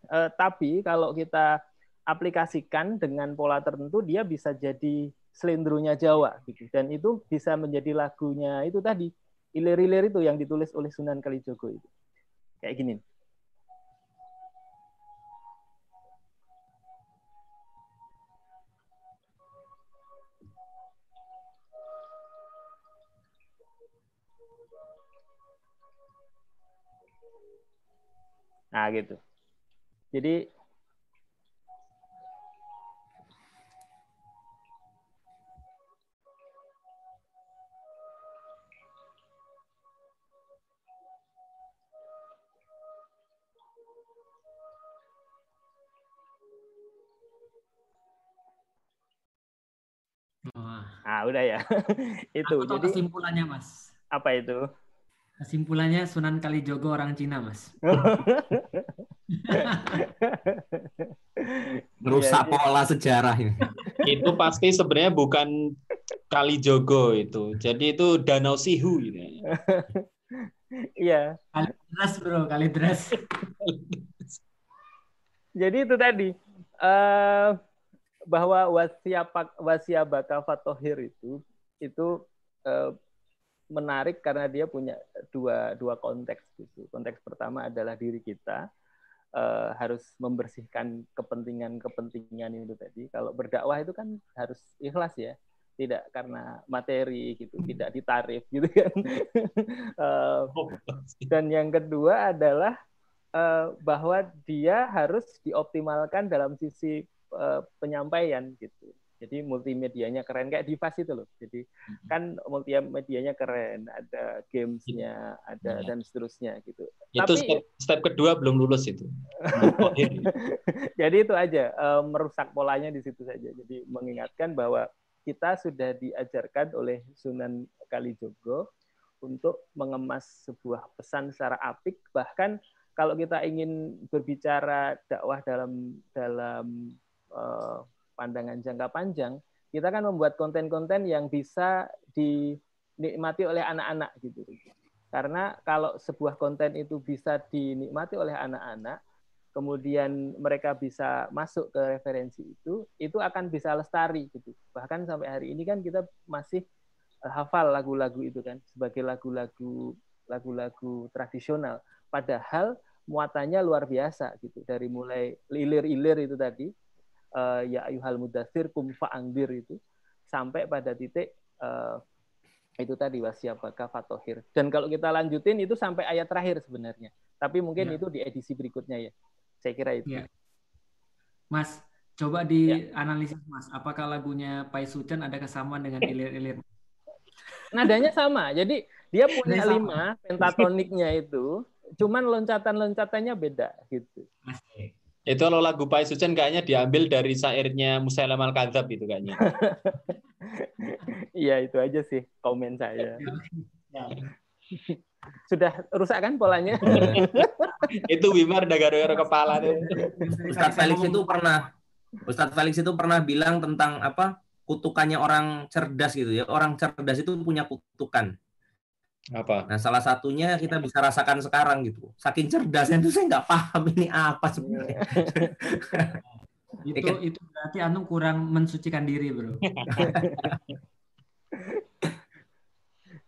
uh, tapi kalau kita aplikasikan dengan pola tertentu dia bisa jadi selendrunya Jawa gitu. Dan itu bisa menjadi lagunya itu tadi ilir-ilir itu yang ditulis oleh Sunan Kalijogo itu. Kayak gini. Nah, gitu. Jadi Ah, udah ya. itu. Aku Jadi kesimpulannya, Mas. Apa itu? Kesimpulannya Sunan Kalijogo orang Cina, Mas. Merusak iya, iya. pola sejarah ini. itu pasti sebenarnya bukan Kalijogo itu. Jadi itu Danau Sihu gitu. Iya. Kalidras, Bro, Kalidras. Jadi itu tadi uh, bahwa wasia baka fatohir itu itu uh, menarik karena dia punya dua dua konteks gitu. Konteks pertama adalah diri kita uh, harus membersihkan kepentingan-kepentingan itu tadi. Kalau berdakwah itu kan harus ikhlas ya, tidak karena materi gitu, tidak ditarif gitu kan. uh, dan yang kedua adalah uh, bahwa dia harus dioptimalkan dalam sisi uh, penyampaian gitu. Jadi multimedianya keren kayak Divas itu loh. Jadi hmm. kan multimedianya keren, ada gamesnya, ada ya. dan seterusnya gitu. Itu Tapi, step, step kedua belum lulus itu. Jadi itu aja uh, merusak polanya di situ saja. Jadi mengingatkan bahwa kita sudah diajarkan oleh Sunan Kalijogo untuk mengemas sebuah pesan secara apik bahkan kalau kita ingin berbicara dakwah dalam dalam uh, pandangan jangka panjang, kita kan membuat konten-konten yang bisa dinikmati oleh anak-anak gitu. Karena kalau sebuah konten itu bisa dinikmati oleh anak-anak, kemudian mereka bisa masuk ke referensi itu, itu akan bisa lestari gitu. Bahkan sampai hari ini kan kita masih eh, hafal lagu-lagu itu kan sebagai lagu-lagu lagu-lagu tradisional. Padahal muatannya luar biasa gitu dari mulai ilir-ilir itu tadi ya ayuhal mudathir kum fa'angdir itu sampai pada titik uh, itu tadi wasiabaka fatohir. Dan kalau kita lanjutin itu sampai ayat terakhir sebenarnya. Tapi mungkin ya. itu di edisi berikutnya ya. Saya kira itu. Ya. Mas, coba dianalisis ya. Mas, apakah lagunya Pai Sucen ada kesamaan dengan ilir-ilir? Nadanya sama. Jadi dia punya lima pentatoniknya itu, cuman loncatan-loncatannya beda gitu. Asik. Itu kalau lagu Pai Sucen kayaknya diambil dari syairnya Musailam al-Kadzab itu kayaknya. Iya, itu aja sih komen saya. Sudah rusak kan polanya? itu Wimar udah gara kepala tuh. Ustadz Felix itu pernah Ustadz Felix itu pernah bilang tentang apa? kutukannya orang cerdas gitu ya. Orang cerdas itu punya kutukan. Apa? Nah, salah satunya kita bisa rasakan sekarang gitu. Saking cerdasnya itu saya nggak paham ini apa sebenarnya. itu itu berarti anu kurang mensucikan diri, Bro.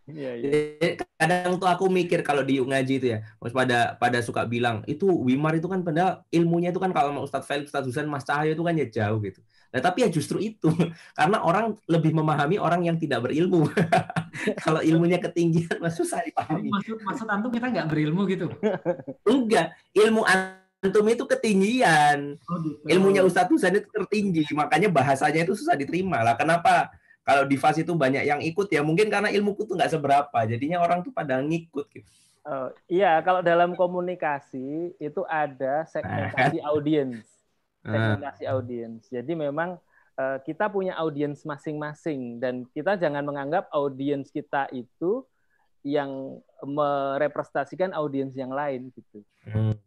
Iya, iya. Kadang tuh aku mikir kalau di ngaji itu ya, pada pada suka bilang itu Wimar itu kan padahal ilmunya itu kan kalau sama Ustadz Felix, Ustadz Husain, Mas Cahyo itu kan ya jauh gitu. Nah, tapi ya justru itu karena orang lebih memahami orang yang tidak berilmu. kalau ilmunya ketinggian, mas susah dipahami. Maksud maksud antum kita nggak berilmu gitu? Enggak, ilmu antum itu ketinggian. Oh, gitu. Ilmunya Ustadz Husain itu tertinggi, makanya bahasanya itu susah diterima lah. Kenapa? kalau di fase itu banyak yang ikut ya mungkin karena ilmuku tuh nggak seberapa jadinya orang tuh pada ngikut gitu uh, iya kalau dalam komunikasi itu ada segmentasi nah. audiens segmentasi uh. audiens jadi memang uh, kita punya audiens masing-masing dan kita jangan menganggap audiens kita itu yang merepresentasikan audiens yang lain gitu. Hmm.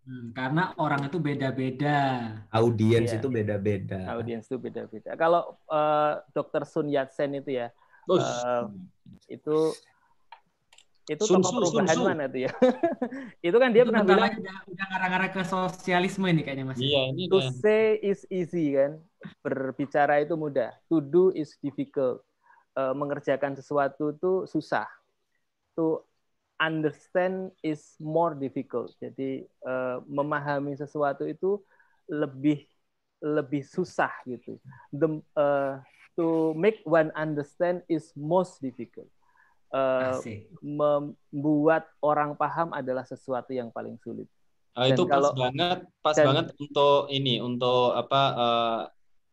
Hmm, karena orang itu beda-beda. Audiens iya. itu beda-beda. Audiens itu beda-beda. Kalau uh, Dokter Sun Yat Sen itu ya, uh, itu itu sun, tokoh perubahan sun, sun. mana itu ya? itu kan dia itu pernah bilang udah, udah ngarah-ngarah ke sosialisme ini kayaknya Mas. Iya, ini To kan. say is easy kan. Berbicara itu mudah. To do is difficult. Uh, mengerjakan sesuatu itu susah. To understand is more difficult. Jadi uh, memahami sesuatu itu lebih lebih susah gitu. The, uh, to make one understand is most difficult. Uh, membuat orang paham adalah sesuatu yang paling sulit. Uh, itu pas kalau, banget, pas dan, banget untuk ini, untuk apa uh,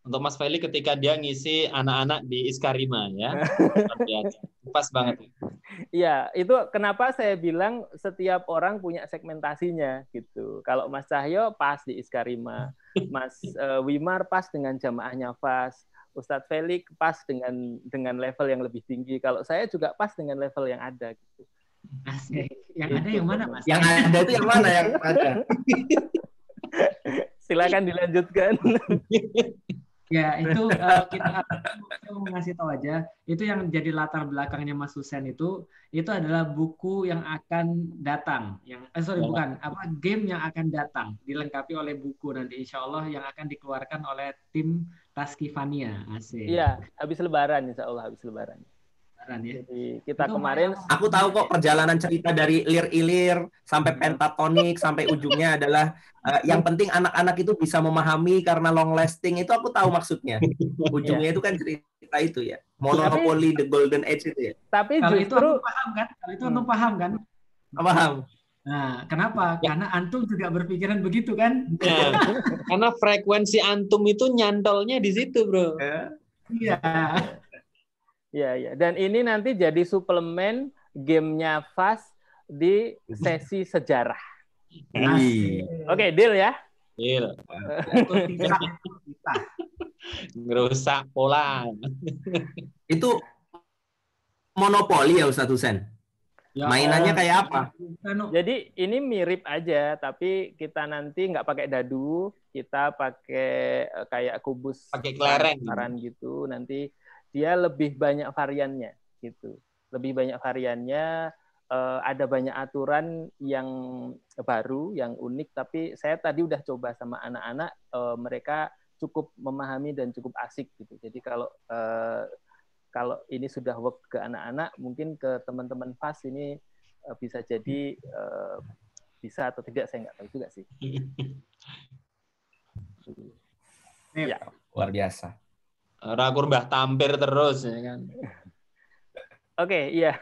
untuk Mas Feli ketika dia ngisi anak-anak di Iskarima ya. Pas banget. Iya, itu kenapa saya bilang setiap orang punya segmentasinya gitu. Kalau Mas Cahyo pas di Iskarima, Mas uh, Wimar pas dengan jamaahnya pas, Ustadz Felix pas dengan dengan level yang lebih tinggi. Kalau saya juga pas dengan level yang ada gitu. Asik. Yang ada yang mana, Mas? Yang ada itu yang mana yang ada? Silakan dilanjutkan. Ya, itu uh, kita mau ngasih tahu aja, itu yang jadi latar belakangnya Mas Husen itu itu adalah buku yang akan datang, yang eh, sorry ya. bukan, apa game yang akan datang, dilengkapi oleh buku nanti insya Allah yang akan dikeluarkan oleh tim Taskifania. Asik. Iya, habis lebaran insya Allah habis lebaran ya. Jadi kita itu kemarin aku tahu kok perjalanan cerita dari ilir-ilir sampai hmm. pentatonik sampai ujungnya adalah uh, yang penting anak-anak itu bisa memahami karena long lasting itu aku tahu maksudnya. Ujungnya yeah. itu kan cerita itu ya. Monopoly the golden age itu ya. Tapi kalau justru itu paham kan? Kalau itu hmm. paham kan? Paham. Nah, kenapa? Ya. Karena antum juga berpikiran begitu kan? Ya. Karena frekuensi antum itu nyantolnya di situ, Bro. Iya. Iya, iya. Dan ini nanti jadi suplemen gamenya Fast di sesi sejarah. Oke, okay, deal ya? Deal. Ngerusak pola. Itu monopoli ya Ustadz Husen? Ya, Mainannya kayak apa? Jadi ini mirip aja, tapi kita nanti nggak pakai dadu, kita pakai eh, kayak kubus pakai kelereng gitu. Nanti dia lebih banyak variannya gitu. Lebih banyak variannya uh, ada banyak aturan yang baru yang unik tapi saya tadi udah coba sama anak-anak uh, mereka cukup memahami dan cukup asik gitu. Jadi kalau uh, kalau ini sudah work ke anak-anak mungkin ke teman-teman pas ini uh, bisa jadi uh, bisa atau tidak saya nggak tahu juga sih. Ya, luar biasa. Rakur Mbah Tampir terus ya kan. Oke, iya.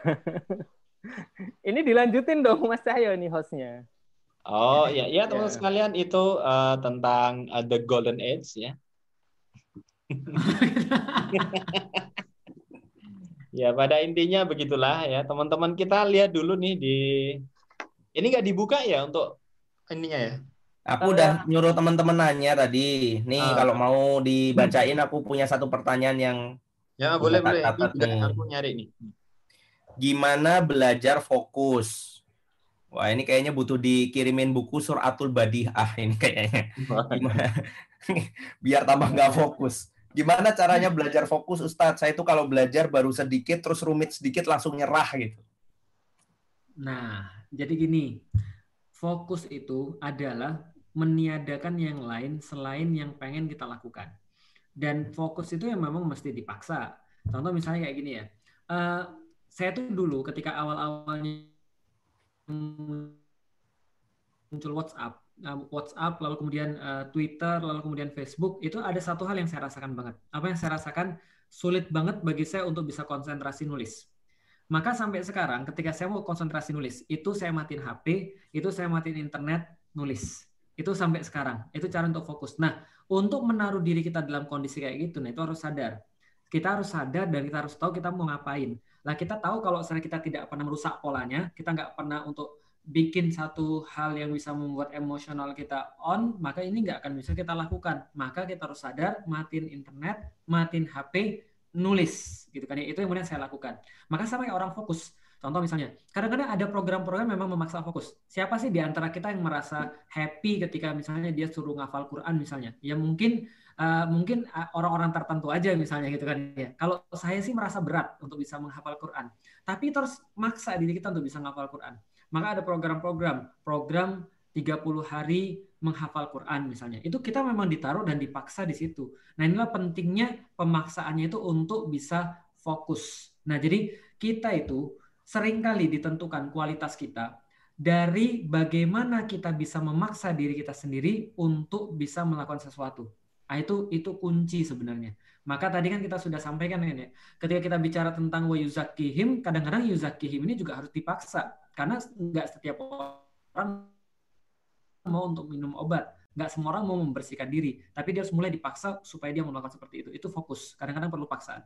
ini dilanjutin dong Mas Cahyo nih hostnya. Oh ya, ya teman-teman ya. sekalian itu uh, tentang uh, the golden age ya. ya pada intinya begitulah ya teman-teman kita lihat dulu nih di ini nggak dibuka ya untuk ininya ya. Aku udah nyuruh teman-teman nanya tadi. Nih uh, kalau mau dibacain aku punya satu pertanyaan yang Ya boleh boleh. Ini aku nyari nih. Gimana belajar fokus? Wah ini kayaknya butuh dikirimin buku suratul badiah ini kayaknya. Gimana? Biar tambah nggak fokus. Gimana caranya belajar fokus Ustadz? Saya itu kalau belajar baru sedikit terus rumit sedikit langsung nyerah gitu. Nah, jadi gini. Fokus itu adalah meniadakan yang lain selain yang pengen kita lakukan. Dan fokus itu yang memang mesti dipaksa. Contoh misalnya kayak gini ya. Uh, saya tuh dulu ketika awal-awalnya muncul WhatsApp, WhatsApp, lalu kemudian uh, Twitter, lalu kemudian Facebook, itu ada satu hal yang saya rasakan banget. Apa yang saya rasakan sulit banget bagi saya untuk bisa konsentrasi nulis. Maka sampai sekarang ketika saya mau konsentrasi nulis, itu saya matiin HP, itu saya matiin internet, nulis. Itu sampai sekarang. Itu cara untuk fokus. Nah, untuk menaruh diri kita dalam kondisi kayak gitu, nah itu harus sadar. Kita harus sadar dan kita harus tahu kita mau ngapain. Nah, kita tahu kalau misalnya kita tidak pernah merusak polanya, kita nggak pernah untuk bikin satu hal yang bisa membuat emosional kita on, maka ini nggak akan bisa kita lakukan. Maka kita harus sadar, matiin internet, matiin HP, nulis, gitu kan? ya Itu yang kemudian saya lakukan. Maka sampai orang fokus. Contoh misalnya, kadang-kadang ada program-program memang memaksa fokus. Siapa sih di antara kita yang merasa happy ketika misalnya dia suruh ngafal Quran misalnya? Ya mungkin uh, mungkin eh, orang-orang tertentu aja misalnya gitu kan ya. Kalau saya sih merasa berat untuk bisa menghafal Quran, tapi terus maksa diri kita untuk bisa menghafal Quran. Maka ada program-program, program 30 hari menghafal Quran misalnya. Itu kita memang ditaruh dan dipaksa di situ. Nah, inilah pentingnya pemaksaannya itu untuk bisa fokus. Nah, jadi kita itu sering kali ditentukan kualitas kita dari bagaimana kita bisa memaksa diri kita sendiri untuk bisa melakukan sesuatu. Nah, itu itu kunci sebenarnya. Maka tadi kan kita sudah sampaikan ya, ketika kita bicara tentang wa yuzakihim, kadang-kadang yuzakihim ini juga harus dipaksa karena nggak setiap orang mau untuk minum obat, nggak semua orang mau membersihkan diri, tapi dia harus mulai dipaksa supaya dia melakukan seperti itu. Itu fokus. Kadang-kadang perlu paksaan.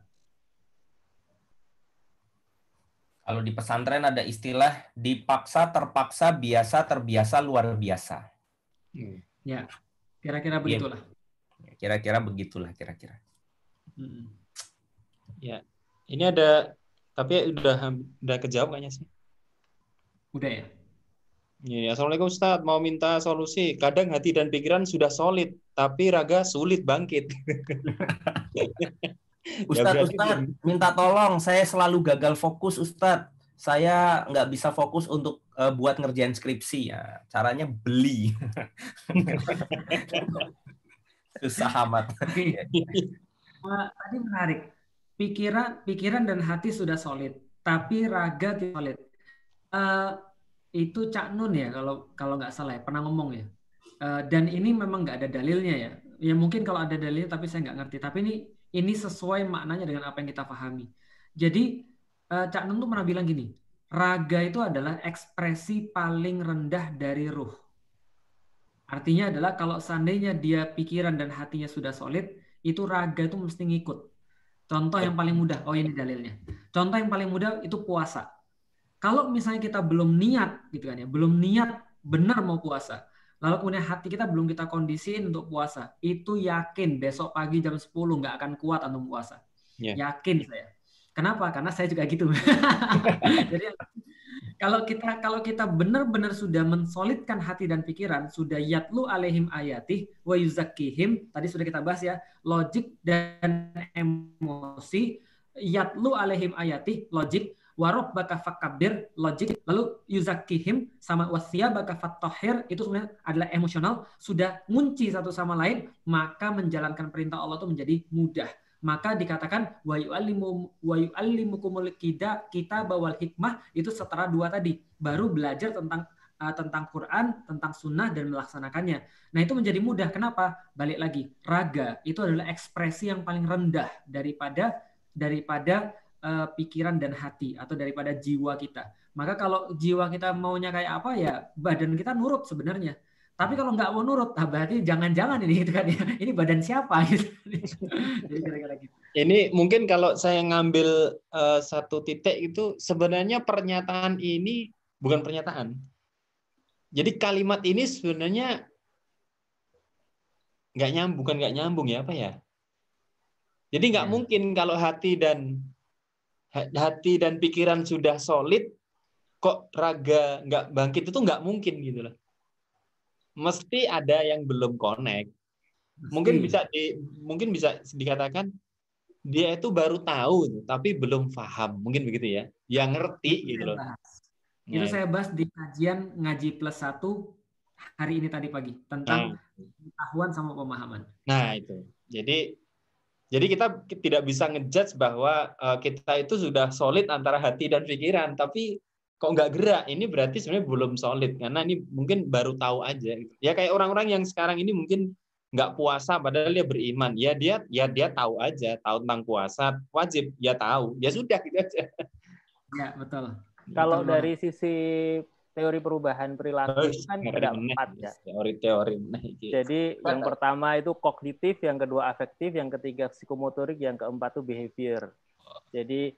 Kalau di pesantren ada istilah dipaksa, terpaksa, biasa, terbiasa, luar biasa. Hmm. Ya, kira-kira iya. begitulah. Ya. Kira-kira begitulah kira-kira. Hmm. Ya, ini ada tapi udah udah kejawab kayaknya sih. Udah ya. Ya, Assalamualaikum Ustaz, mau minta solusi. Kadang hati dan pikiran sudah solid, tapi raga sulit bangkit. Ustadz, Ustadz, minta tolong. Saya selalu gagal fokus, Ustadz. Saya nggak bisa fokus untuk uh, buat ngerjain skripsi. Ya, caranya beli. Susah amat. tadi menarik. Pikiran, pikiran dan hati sudah solid, tapi raga tidak solid. Uh, itu Cak Nun ya kalau kalau nggak salah ya pernah ngomong ya. Uh, dan ini memang nggak ada dalilnya ya. Ya mungkin kalau ada dalilnya tapi saya nggak ngerti. Tapi ini ini sesuai maknanya dengan apa yang kita pahami. Jadi uh, Cak Nun tuh pernah bilang gini, raga itu adalah ekspresi paling rendah dari ruh. Artinya adalah kalau seandainya dia pikiran dan hatinya sudah solid, itu raga itu mesti ngikut. Contoh yang paling mudah, oh ini dalilnya. Contoh yang paling mudah itu puasa. Kalau misalnya kita belum niat gitu kan ya, belum niat benar mau puasa, lalu kemudian hati kita belum kita kondisiin untuk puasa, itu yakin besok pagi jam 10 nggak akan kuat untuk puasa. Yeah. Yakin saya. Kenapa? Karena saya juga gitu. Jadi kalau kita kalau kita benar-benar sudah mensolidkan hati dan pikiran, sudah yatlu alaihim ayatih wa yuzakkihim, tadi sudah kita bahas ya, logik dan emosi, yatlu alaihim ayatih, logik, warob baka fakabir, logik, lalu yuzakkihim sama wasya baka fattohir, itu sebenarnya adalah emosional, sudah ngunci satu sama lain, maka menjalankan perintah Allah itu menjadi mudah maka dikatakan wa yu'allimu wa yu'allimukumul kida kita bawal hikmah itu setara dua tadi baru belajar tentang uh, tentang Quran, tentang sunnah dan melaksanakannya. Nah itu menjadi mudah. Kenapa? Balik lagi, raga itu adalah ekspresi yang paling rendah daripada daripada uh, pikiran dan hati atau daripada jiwa kita. Maka kalau jiwa kita maunya kayak apa ya badan kita nurut sebenarnya. Tapi kalau nggak mau nurut, nah berarti jangan-jangan ini gitu kan ya. Ini badan siapa gitu. Jadi kira-kira gitu. Ini mungkin kalau saya ngambil uh, satu titik itu sebenarnya pernyataan ini bukan pernyataan. Jadi kalimat ini sebenarnya nggak nyambung, bukan nggak nyambung ya apa ya? Jadi nggak ya. mungkin kalau hati dan hati dan pikiran sudah solid, kok raga nggak bangkit itu nggak mungkin gitu loh mesti ada yang belum connect. Mungkin bisa di mungkin bisa dikatakan dia itu baru tahu tapi belum paham. Mungkin begitu ya. Yang ngerti itu gitu loh. Itu saya bahas di kajian ngaji plus satu hari ini tadi pagi tentang nah. pengetahuan sama pemahaman. Nah, itu. Jadi jadi kita tidak bisa ngejudge bahwa uh, kita itu sudah solid antara hati dan pikiran, tapi kok nggak gerak? Ini berarti sebenarnya belum solid. Karena ini mungkin baru tahu aja gitu. ya kayak orang-orang yang sekarang ini mungkin nggak puasa padahal dia beriman. Ya dia ya dia tahu aja. Tahu tentang puasa wajib. Ya tahu. Ya sudah gitu aja. Ya betul. Kalau betul dari banget. sisi teori perubahan perilaku oh, kan ada empat ya teori-teori jadi yang pertama itu kognitif yang kedua afektif yang ketiga psikomotorik yang keempat itu behavior jadi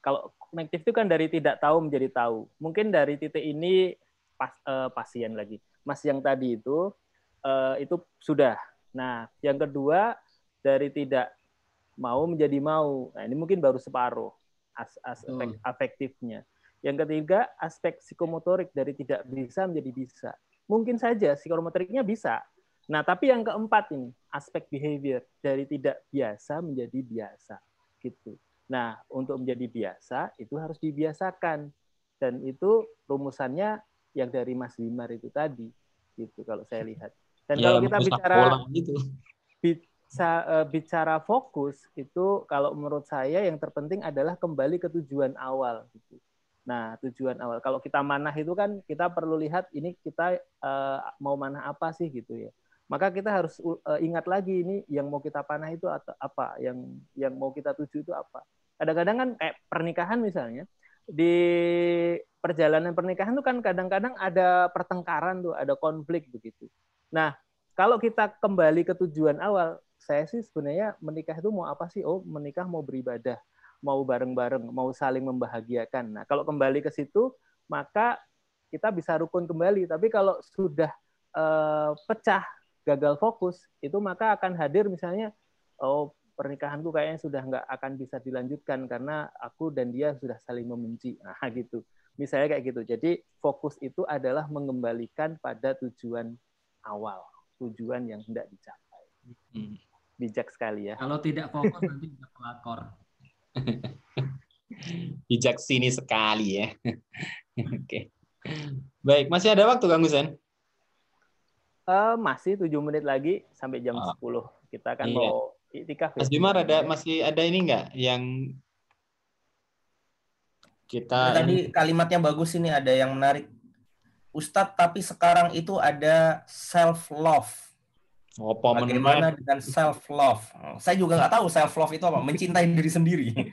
kalau kognitif itu kan dari tidak tahu menjadi tahu. Mungkin dari titik ini pas, uh, pasien lagi. Mas yang tadi itu uh, itu sudah. Nah, yang kedua dari tidak mau menjadi mau. Nah, ini mungkin baru separuh as aspek hmm. afektifnya. Yang ketiga, aspek psikomotorik dari tidak bisa menjadi bisa. Mungkin saja psikomotoriknya bisa. Nah, tapi yang keempat ini, aspek behavior dari tidak biasa menjadi biasa. Gitu. Nah, untuk menjadi biasa itu harus dibiasakan. Dan itu rumusannya yang dari Mas Wimar itu tadi. Gitu kalau saya lihat. Dan ya, kalau kita bicara gitu. bicara, eh, bicara fokus itu kalau menurut saya yang terpenting adalah kembali ke tujuan awal gitu. Nah, tujuan awal. Kalau kita manah itu kan kita perlu lihat ini kita uh, mau manah apa sih gitu ya. Maka kita harus uh, ingat lagi ini yang mau kita panah itu atau apa, yang yang mau kita tuju itu apa kadang-kadang kan kayak pernikahan misalnya di perjalanan pernikahan itu kan kadang-kadang ada pertengkaran tuh, ada konflik begitu. Nah, kalau kita kembali ke tujuan awal, saya sih sebenarnya menikah itu mau apa sih? Oh, menikah mau beribadah, mau bareng-bareng, mau saling membahagiakan. Nah, kalau kembali ke situ, maka kita bisa rukun kembali. Tapi kalau sudah uh, pecah, gagal fokus, itu maka akan hadir misalnya, oh pernikahanku kayaknya sudah nggak akan bisa dilanjutkan karena aku dan dia sudah saling membenci. Nah, gitu. Misalnya kayak gitu. Jadi fokus itu adalah mengembalikan pada tujuan awal, tujuan yang hendak dicapai. Hmm. Bijak sekali ya. Kalau tidak fokus nanti bisa pelakor. Bijak sini sekali ya. Oke. Baik, masih ada waktu Kang Husen? Uh, masih tujuh menit lagi sampai jam oh. 10. Kita akan iya. mau Itikaf. Mas Bimar ada masih ada ini enggak yang kita tadi kalimatnya bagus ini ada yang menarik. Ustadz, tapi sekarang itu ada self love. Oh, Bagaimana dengan self love? Saya juga nggak tahu self love itu apa. Mencintai diri sendiri.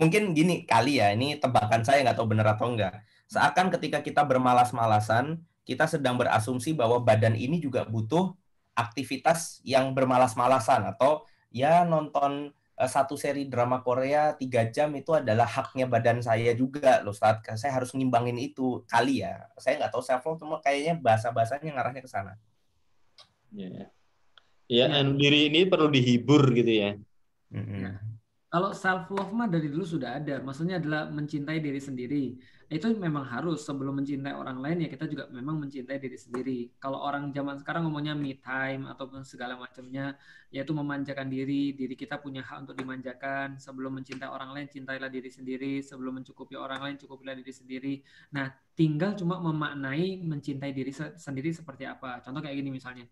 Mungkin gini kali ya, ini tebakan saya nggak tahu benar atau enggak. Seakan ketika kita bermalas-malasan, kita sedang berasumsi bahwa badan ini juga butuh aktivitas yang bermalas-malasan atau ya nonton satu seri drama Korea tiga jam itu adalah haknya badan saya juga loh saat saya harus ngimbangin itu kali ya saya nggak tahu self love cuma kayaknya bahasa bahasanya ngarahnya ke sana ya yeah. ya diri ini perlu dihibur gitu ya mm -hmm. Kalau self love mah dari dulu sudah ada, maksudnya adalah mencintai diri sendiri. Itu memang harus sebelum mencintai orang lain ya kita juga memang mencintai diri sendiri. Kalau orang zaman sekarang ngomongnya me time ataupun segala macamnya, yaitu memanjakan diri, diri kita punya hak untuk dimanjakan. Sebelum mencintai orang lain, cintailah diri sendiri. Sebelum mencukupi orang lain, cukupilah diri sendiri. Nah, tinggal cuma memaknai mencintai diri sendiri seperti apa. Contoh kayak gini misalnya.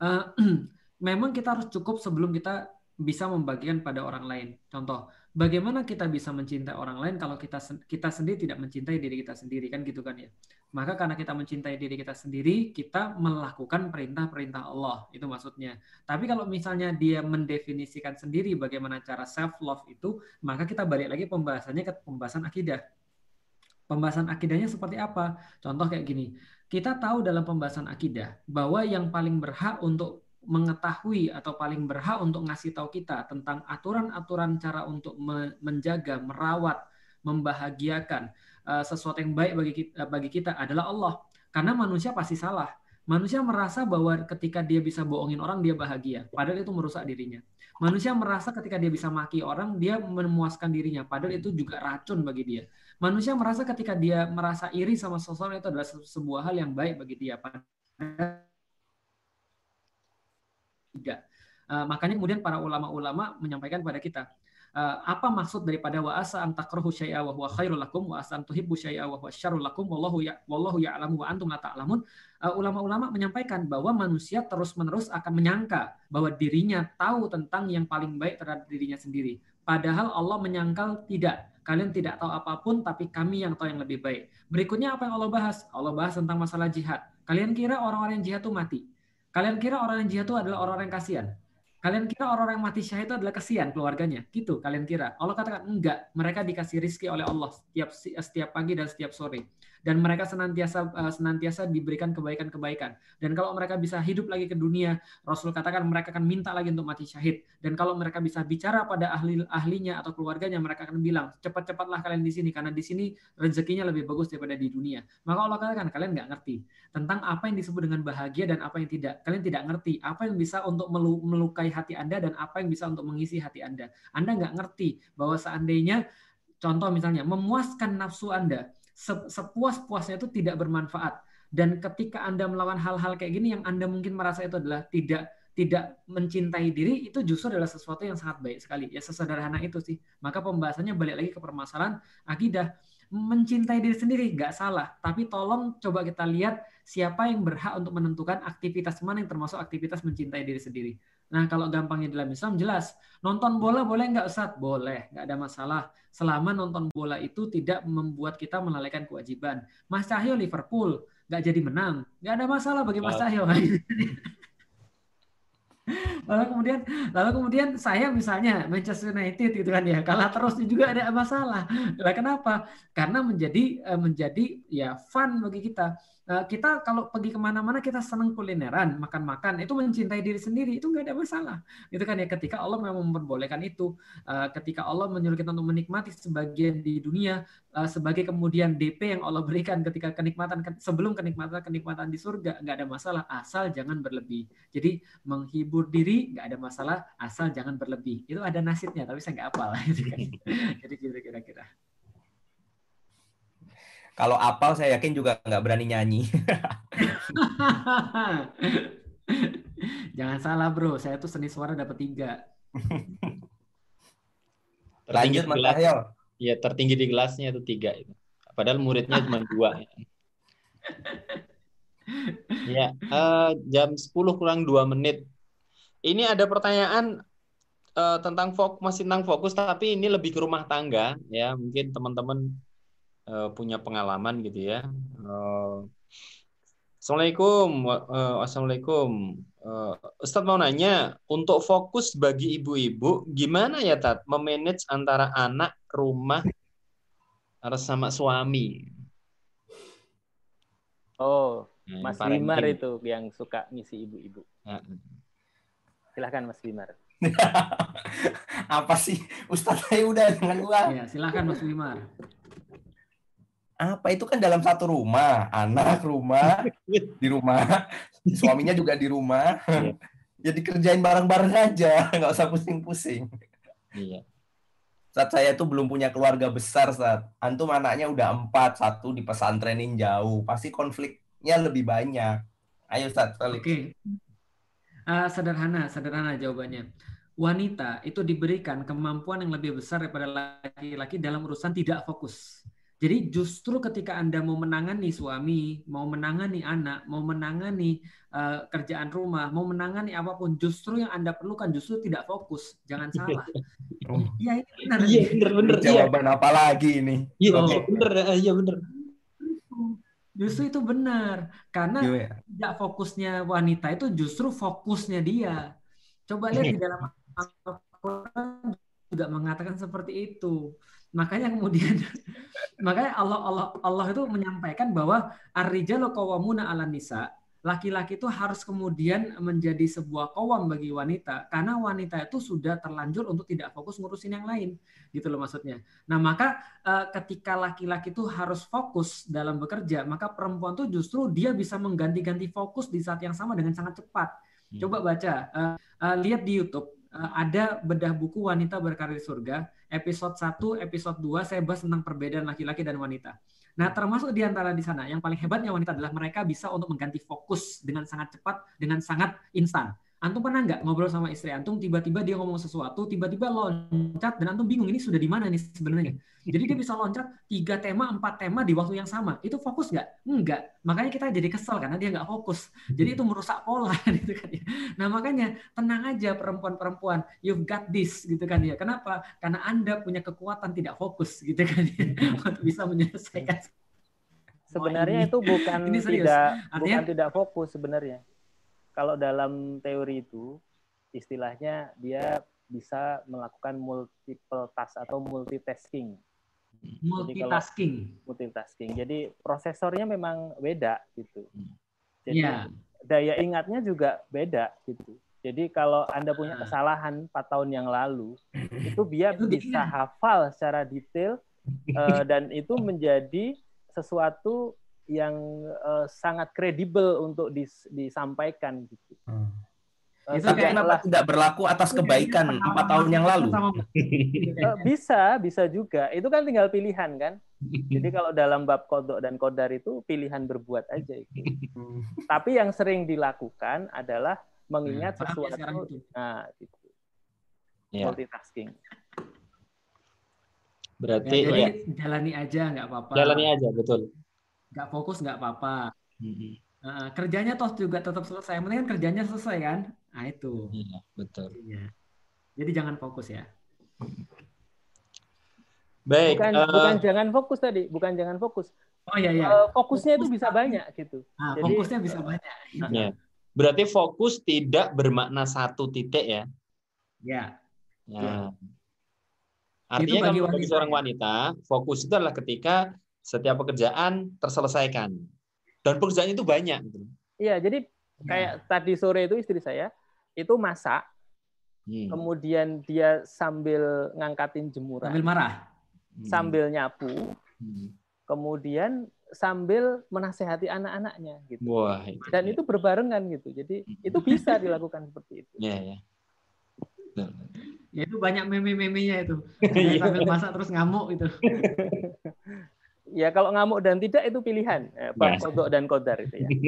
Uh, memang kita harus cukup sebelum kita bisa membagikan pada orang lain. Contoh, bagaimana kita bisa mencintai orang lain kalau kita kita sendiri tidak mencintai diri kita sendiri? Kan gitu kan ya? Maka karena kita mencintai diri kita sendiri kita melakukan perintah-perintah Allah. Itu maksudnya. Tapi kalau misalnya dia mendefinisikan sendiri bagaimana cara self love itu maka kita balik lagi pembahasannya ke pembahasan akidah. Pembahasan akidahnya seperti apa? Contoh kayak gini. Kita tahu dalam pembahasan akidah bahwa yang paling berhak untuk mengetahui atau paling berhak untuk ngasih tahu kita tentang aturan-aturan cara untuk menjaga, merawat, membahagiakan uh, sesuatu yang baik bagi kita, bagi kita adalah Allah. Karena manusia pasti salah. Manusia merasa bahwa ketika dia bisa bohongin orang dia bahagia, padahal itu merusak dirinya. Manusia merasa ketika dia bisa maki orang dia memuaskan dirinya, padahal itu juga racun bagi dia. Manusia merasa ketika dia merasa iri sama seseorang itu adalah sebuah hal yang baik bagi dia, padahal tiga. Uh, makanya kemudian para ulama-ulama menyampaikan kepada kita uh, apa maksud daripada wa asa an takrahu syai'a wa huwa khairul lakum wa asa an tuhibbu syai'a wa huwa syarrul lakum wallahu ya wallahu ya'lamu wa antum la ta'lamun. Uh, ulama-ulama menyampaikan bahwa manusia terus-menerus akan menyangka bahwa dirinya tahu tentang yang paling baik terhadap dirinya sendiri. Padahal Allah menyangkal tidak. Kalian tidak tahu apa pun, tapi kami yang tahu yang lebih baik. Berikutnya apa yang Allah bahas? Allah bahas tentang masalah jihad. Kalian kira orang-orang yang jihad itu mati? Kalian kira orang yang jihad itu adalah orang-orang yang kasihan? Kalian kira orang-orang yang mati syahid itu adalah kasihan keluarganya? Gitu kalian kira. Allah katakan enggak. Mereka dikasih rizki oleh Allah setiap setiap pagi dan setiap sore dan mereka senantiasa uh, senantiasa diberikan kebaikan-kebaikan. Dan kalau mereka bisa hidup lagi ke dunia, Rasul katakan mereka akan minta lagi untuk mati syahid. Dan kalau mereka bisa bicara pada ahli ahlinya atau keluarganya, mereka akan bilang cepat-cepatlah kalian di sini karena di sini rezekinya lebih bagus daripada di dunia. Maka Allah katakan kalian nggak ngerti tentang apa yang disebut dengan bahagia dan apa yang tidak. Kalian tidak ngerti apa yang bisa untuk melukai hati anda dan apa yang bisa untuk mengisi hati anda. Anda nggak ngerti bahwa seandainya contoh misalnya memuaskan nafsu anda sepuas-puasnya itu tidak bermanfaat. Dan ketika Anda melawan hal-hal kayak gini yang Anda mungkin merasa itu adalah tidak tidak mencintai diri itu justru adalah sesuatu yang sangat baik sekali. Ya sesederhana itu sih. Maka pembahasannya balik lagi ke permasalahan akidah. Mencintai diri sendiri nggak salah, tapi tolong coba kita lihat siapa yang berhak untuk menentukan aktivitas mana yang termasuk aktivitas mencintai diri sendiri. Nah, kalau gampangnya dalam Islam jelas. Nonton bola boleh nggak Ustaz? Boleh, nggak ada masalah. Selama nonton bola itu tidak membuat kita melalaikan kewajiban. Mas Cahyo Liverpool nggak jadi menang, nggak ada masalah bagi Mas Cahyo. lalu kemudian lalu kemudian saya misalnya Manchester United gitu kan ya kalah terus juga ada masalah. Lah kenapa? Karena menjadi eh, menjadi ya fun bagi kita kita kalau pergi ke mana-mana kita senang kulineran, makan-makan, itu mencintai diri sendiri, itu nggak ada masalah. Itu kan ya ketika Allah memang memperbolehkan itu, eh, ketika Allah menyuruh kita untuk menikmati sebagian di dunia, eh, sebagai kemudian DP yang Allah berikan ketika kenikmatan sebelum kenikmatan kenikmatan di surga nggak ada masalah, asal jangan berlebih. Jadi menghibur diri nggak ada masalah, asal jangan berlebih. Itu ada nasibnya, tapi saya nggak apal. Jadi kira-kira. Kalau apal saya yakin juga nggak berani nyanyi. Jangan salah bro, saya tuh seni suara dapat tiga. Lanjut Mas Cahyo. Iya tertinggi di kelasnya itu tiga itu. Padahal muridnya cuma dua. ya, uh, jam 10 kurang dua menit. Ini ada pertanyaan uh, tentang fokus masih tentang fokus tapi ini lebih ke rumah tangga ya. Mungkin teman-teman uh, punya pengalaman gitu ya. Uh, Assalamualaikum, uh, assalamualaikum. Uh, Ustadz mau nanya, untuk fokus bagi ibu-ibu, gimana ya Tat, memanage antara anak, rumah, harus sama suami? Oh, nah, Mas Bimar itu yang suka ngisi ibu-ibu. Uh Silahkan Mas Bimar. Apa sih, Ustadz saya udah dengan gua. Ya, silahkan Mas Bimar apa? Itu kan dalam satu rumah. Anak rumah di rumah. Suaminya juga di rumah. Iya. jadi kerjain bareng-bareng aja. Nggak usah pusing-pusing. Iya. Saat saya tuh belum punya keluarga besar saat antum anaknya udah empat satu di pesantrenin jauh. Pasti konfliknya lebih banyak. Ayo saat oke. Okay. uh, sederhana sederhana jawabannya. Wanita itu diberikan kemampuan yang lebih besar daripada laki-laki dalam urusan tidak fokus Jadi justru ketika Anda mau menangani suami, mau menangani anak, mau menangani uh, kerjaan rumah, mau menangani apa pun, justru yang Anda perlukan justru tidak fokus. Jangan salah. Oh. Iya, ini benar. Iya, benar benar. Jawaban iya. apa lagi ini? Iya, oh. benar. Iya, benar. Justru itu benar. Karena ya. tidak fokusnya wanita itu justru fokusnya dia. Coba lihat di dalam Al-Quran juga mengatakan seperti itu. Makanya kemudian makanya Allah Allah Allah itu menyampaikan bahwa ar-rijalu qawwamuna 'alan nisa. Laki-laki itu harus kemudian menjadi sebuah kawam bagi wanita karena wanita itu sudah terlanjur untuk tidak fokus ngurusin yang lain gitu loh maksudnya. Nah, maka eh, ketika laki-laki itu harus fokus dalam bekerja, maka perempuan tuh justru dia bisa mengganti-ganti fokus di saat yang sama dengan sangat cepat. Hmm. Coba baca, uh, uh, lihat di YouTube ada bedah buku wanita berkarir surga episode 1, episode 2 saya bahas tentang perbedaan laki-laki dan wanita. Nah, termasuk di antara di sana yang paling hebatnya wanita adalah mereka bisa untuk mengganti fokus dengan sangat cepat, dengan sangat instan. Antum pernah nggak ngobrol sama istri antum, tiba-tiba dia ngomong sesuatu, tiba-tiba loncat, dan antum bingung ini sudah di mana nih sebenarnya? Jadi dia bisa loncat tiga tema, empat tema di waktu yang sama. Itu fokus nggak? Enggak. Makanya kita jadi kesel karena dia nggak fokus. Jadi itu merusak pola gitu kan ya. Nah makanya tenang aja perempuan-perempuan, you've got this gitu kan ya. Kenapa? Karena anda punya kekuatan tidak fokus gitu kan ya, untuk bisa menyelesaikan. Sebenarnya itu bukan ini tidak Artinya, bukan tidak fokus sebenarnya. Kalau dalam teori itu istilahnya dia bisa melakukan multiple task atau multitasking multitasking. Jadi multitasking. Jadi prosesornya memang beda gitu. Jadi yeah. daya ingatnya juga beda gitu. Jadi kalau Anda punya ah. kesalahan 4 tahun yang lalu, itu dia bisa hafal secara detail uh, dan itu menjadi sesuatu yang uh, sangat kredibel untuk dis, disampaikan gitu. Hmm. Eh, itu kenapa tidak berlaku atas kebaikan empat tahun yang lalu? Eh, bisa, bisa juga. Itu kan tinggal pilihan kan. Jadi kalau dalam bab kodok dan kodar itu pilihan berbuat aja itu. Tapi yang sering dilakukan adalah mengingat nah, sesuatu. Nah, gitu. Multitasking. Berarti ya, jadi ya. jalani aja nggak apa-apa. Jalani aja betul. Nggak fokus nggak apa-apa. Uh, kerjanya toh juga tetap selesai. Penting kan kerjanya selesai kan. Nah itu. Iya, betul. Iya. Jadi jangan fokus ya. Baik. Bukan, uh, bukan jangan fokus tadi, bukan jangan fokus. Oh iya iya. Uh, fokusnya fokus itu bisa banyak gitu. Nah, Jadi, fokusnya bisa banyak. Ya. Berarti fokus tidak bermakna satu titik ya? Ya. Ya. ya. Artinya kalau bagi seorang wanita, fokus itu adalah ketika setiap pekerjaan terselesaikan. Dan pekerjaan itu banyak. Gitu. Iya, jadi kayak ya. tadi sore itu istri saya itu masak, hmm. kemudian dia sambil ngangkatin jemuran, sambil marah, hmm. sambil nyapu, hmm. kemudian sambil menasehati anak-anaknya gitu. Wah, itu, Dan ya. itu berbarengan gitu. Jadi hmm. itu bisa dilakukan seperti itu. Ya, ya. Ya itu banyak meme-memenya itu. sambil masak terus ngamuk itu. ya kalau ngamuk dan tidak itu pilihan. Eh, Bang ya. dan Kodar itu ya.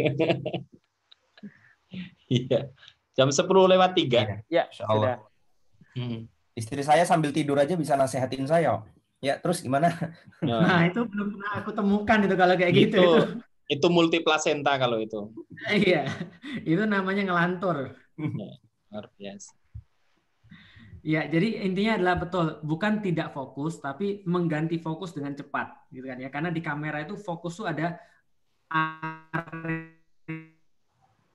Iya. Jam 10 lewat 3. Ya, sudah. Hmm. Istri saya sambil tidur aja bisa nasehatin saya. Ya, terus gimana? Nah, nah itu belum pernah aku temukan itu kalau kayak gitu. Itu, itu multi placenta kalau itu. iya. Itu namanya ngelantur. Ya, luar biasa. Ya, jadi intinya adalah betul, bukan tidak fokus, tapi mengganti fokus dengan cepat, gitu kan ya. Karena di kamera itu fokus tuh ada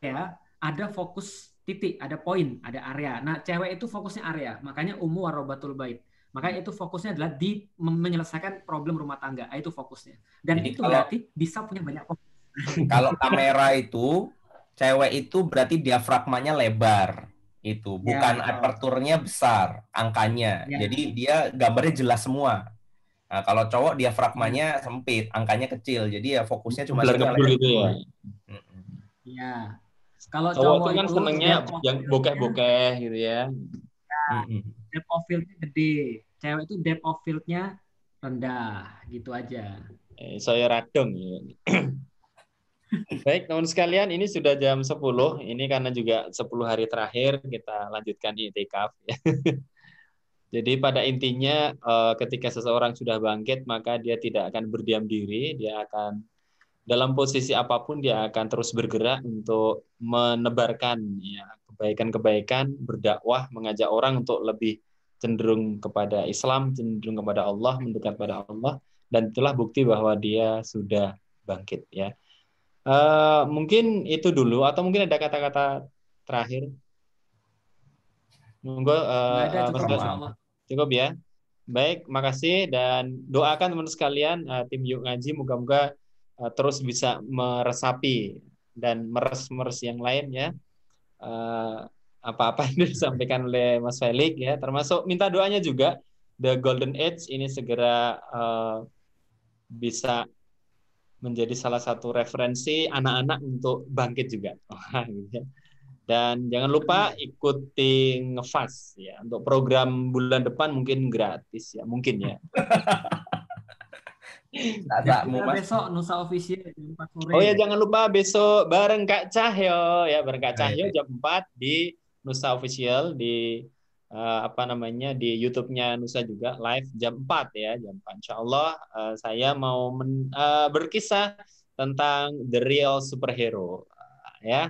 area, ada fokus titik, ada poin, ada area. Nah, cewek itu fokusnya area, makanya umu warobatul bait. Makanya itu fokusnya adalah di menyelesaikan problem rumah tangga. Itu fokusnya. Dan Jadi itu kalau, berarti bisa punya banyak fokus. Kalau kamera itu cewek itu berarti diafragmanya lebar itu, ya, bukan ya, aperturnya besar angkanya. Ya. Jadi dia gambarnya jelas semua. Nah, kalau cowok diafragmanya ya. sempit, angkanya kecil. Jadi ya fokusnya cuma gitu ya. Iya. Kalau cowok, cowok itu kan senengnya yang bokeh-bokeh gitu ya. ya depth of fieldnya gede. Cewek itu depth of fieldnya rendah, gitu aja. Eh, saya radong ya. Baik, teman sekalian, ini sudah jam 10. Ini karena juga 10 hari terakhir kita lanjutkan di itikaf. Ya. Jadi pada intinya uh, ketika seseorang sudah bangkit maka dia tidak akan berdiam diri, dia akan dalam posisi apa pun dia akan terus bergerak untuk menebarkan ya kebaikan-kebaikan, berdakwah, mengajak orang untuk lebih cenderung kepada Islam, cenderung kepada Allah, mendekat kepada Allah dan itulah bukti bahwa dia sudah bangkit ya. Uh, mungkin itu dulu atau mungkin ada kata-kata terakhir. Monggo uh, ada, Mas Cukup ya. Baik, makasih dan doakan teman sekalian uh, tim Yuk Ngaji moga-moga uh, terus bisa meresapi dan meres-meres yang lain ya. Uh, apa-apa yang disampaikan oleh Mas Felix ya, termasuk minta doanya juga The Golden Age ini segera uh, bisa menjadi salah satu referensi anak-anak untuk bangkit juga. Gitu ya. Dan jangan lupa ikuti ngefas ya untuk program bulan depan mungkin gratis ya mungkin ya. Nah, besok Nusa Official jam 4 sore. Oh ya jangan lupa besok bareng Kak Cahyo ya bareng Kak Cahyo jam 4 di Nusa Official di uh, apa namanya di YouTube-nya Nusa juga live jam 4 ya jam 4. Insya Allah uh, saya mau men, uh, berkisah tentang the real superhero uh, ya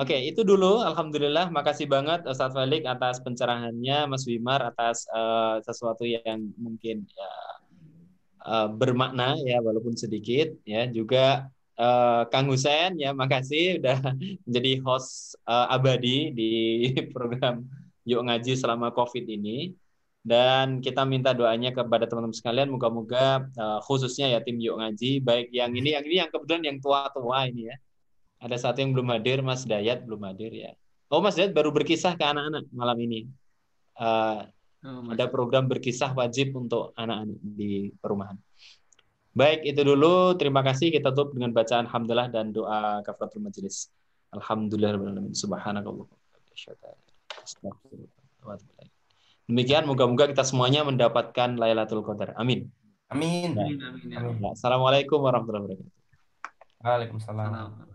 Oke, okay, itu dulu. Alhamdulillah, makasih banget Ustadz Felix atas pencerahannya, Mas Wimar atas uh, sesuatu yang mungkin ya, uh, bermakna ya, walaupun sedikit ya. Juga uh, Kang Husen ya, makasih udah menjadi host uh, abadi di program Yuk Ngaji selama COVID ini. Dan kita minta doanya kepada teman-teman sekalian, moga-moga uh, khususnya ya tim Yuk Ngaji, baik yang ini, yang ini, yang kebetulan yang tua-tua ini ya ada satu yang belum hadir, Mas Dayat belum hadir ya. Oh, Mas Dayat baru berkisah ke anak-anak malam ini. Uh, oh, ada program berkisah wajib untuk anak-anak di perumahan. Baik, itu dulu. Terima kasih. Kita tutup dengan bacaan Alhamdulillah dan doa kafaratul majelis. Alhamdulillah. Subhanakallah. Demikian, moga-moga kita semuanya mendapatkan Lailatul Qadar. Amin. Amin. Amin. Amin. Amin. Assalamualaikum warahmatullahi wabarakatuh. Waalaikumsalam.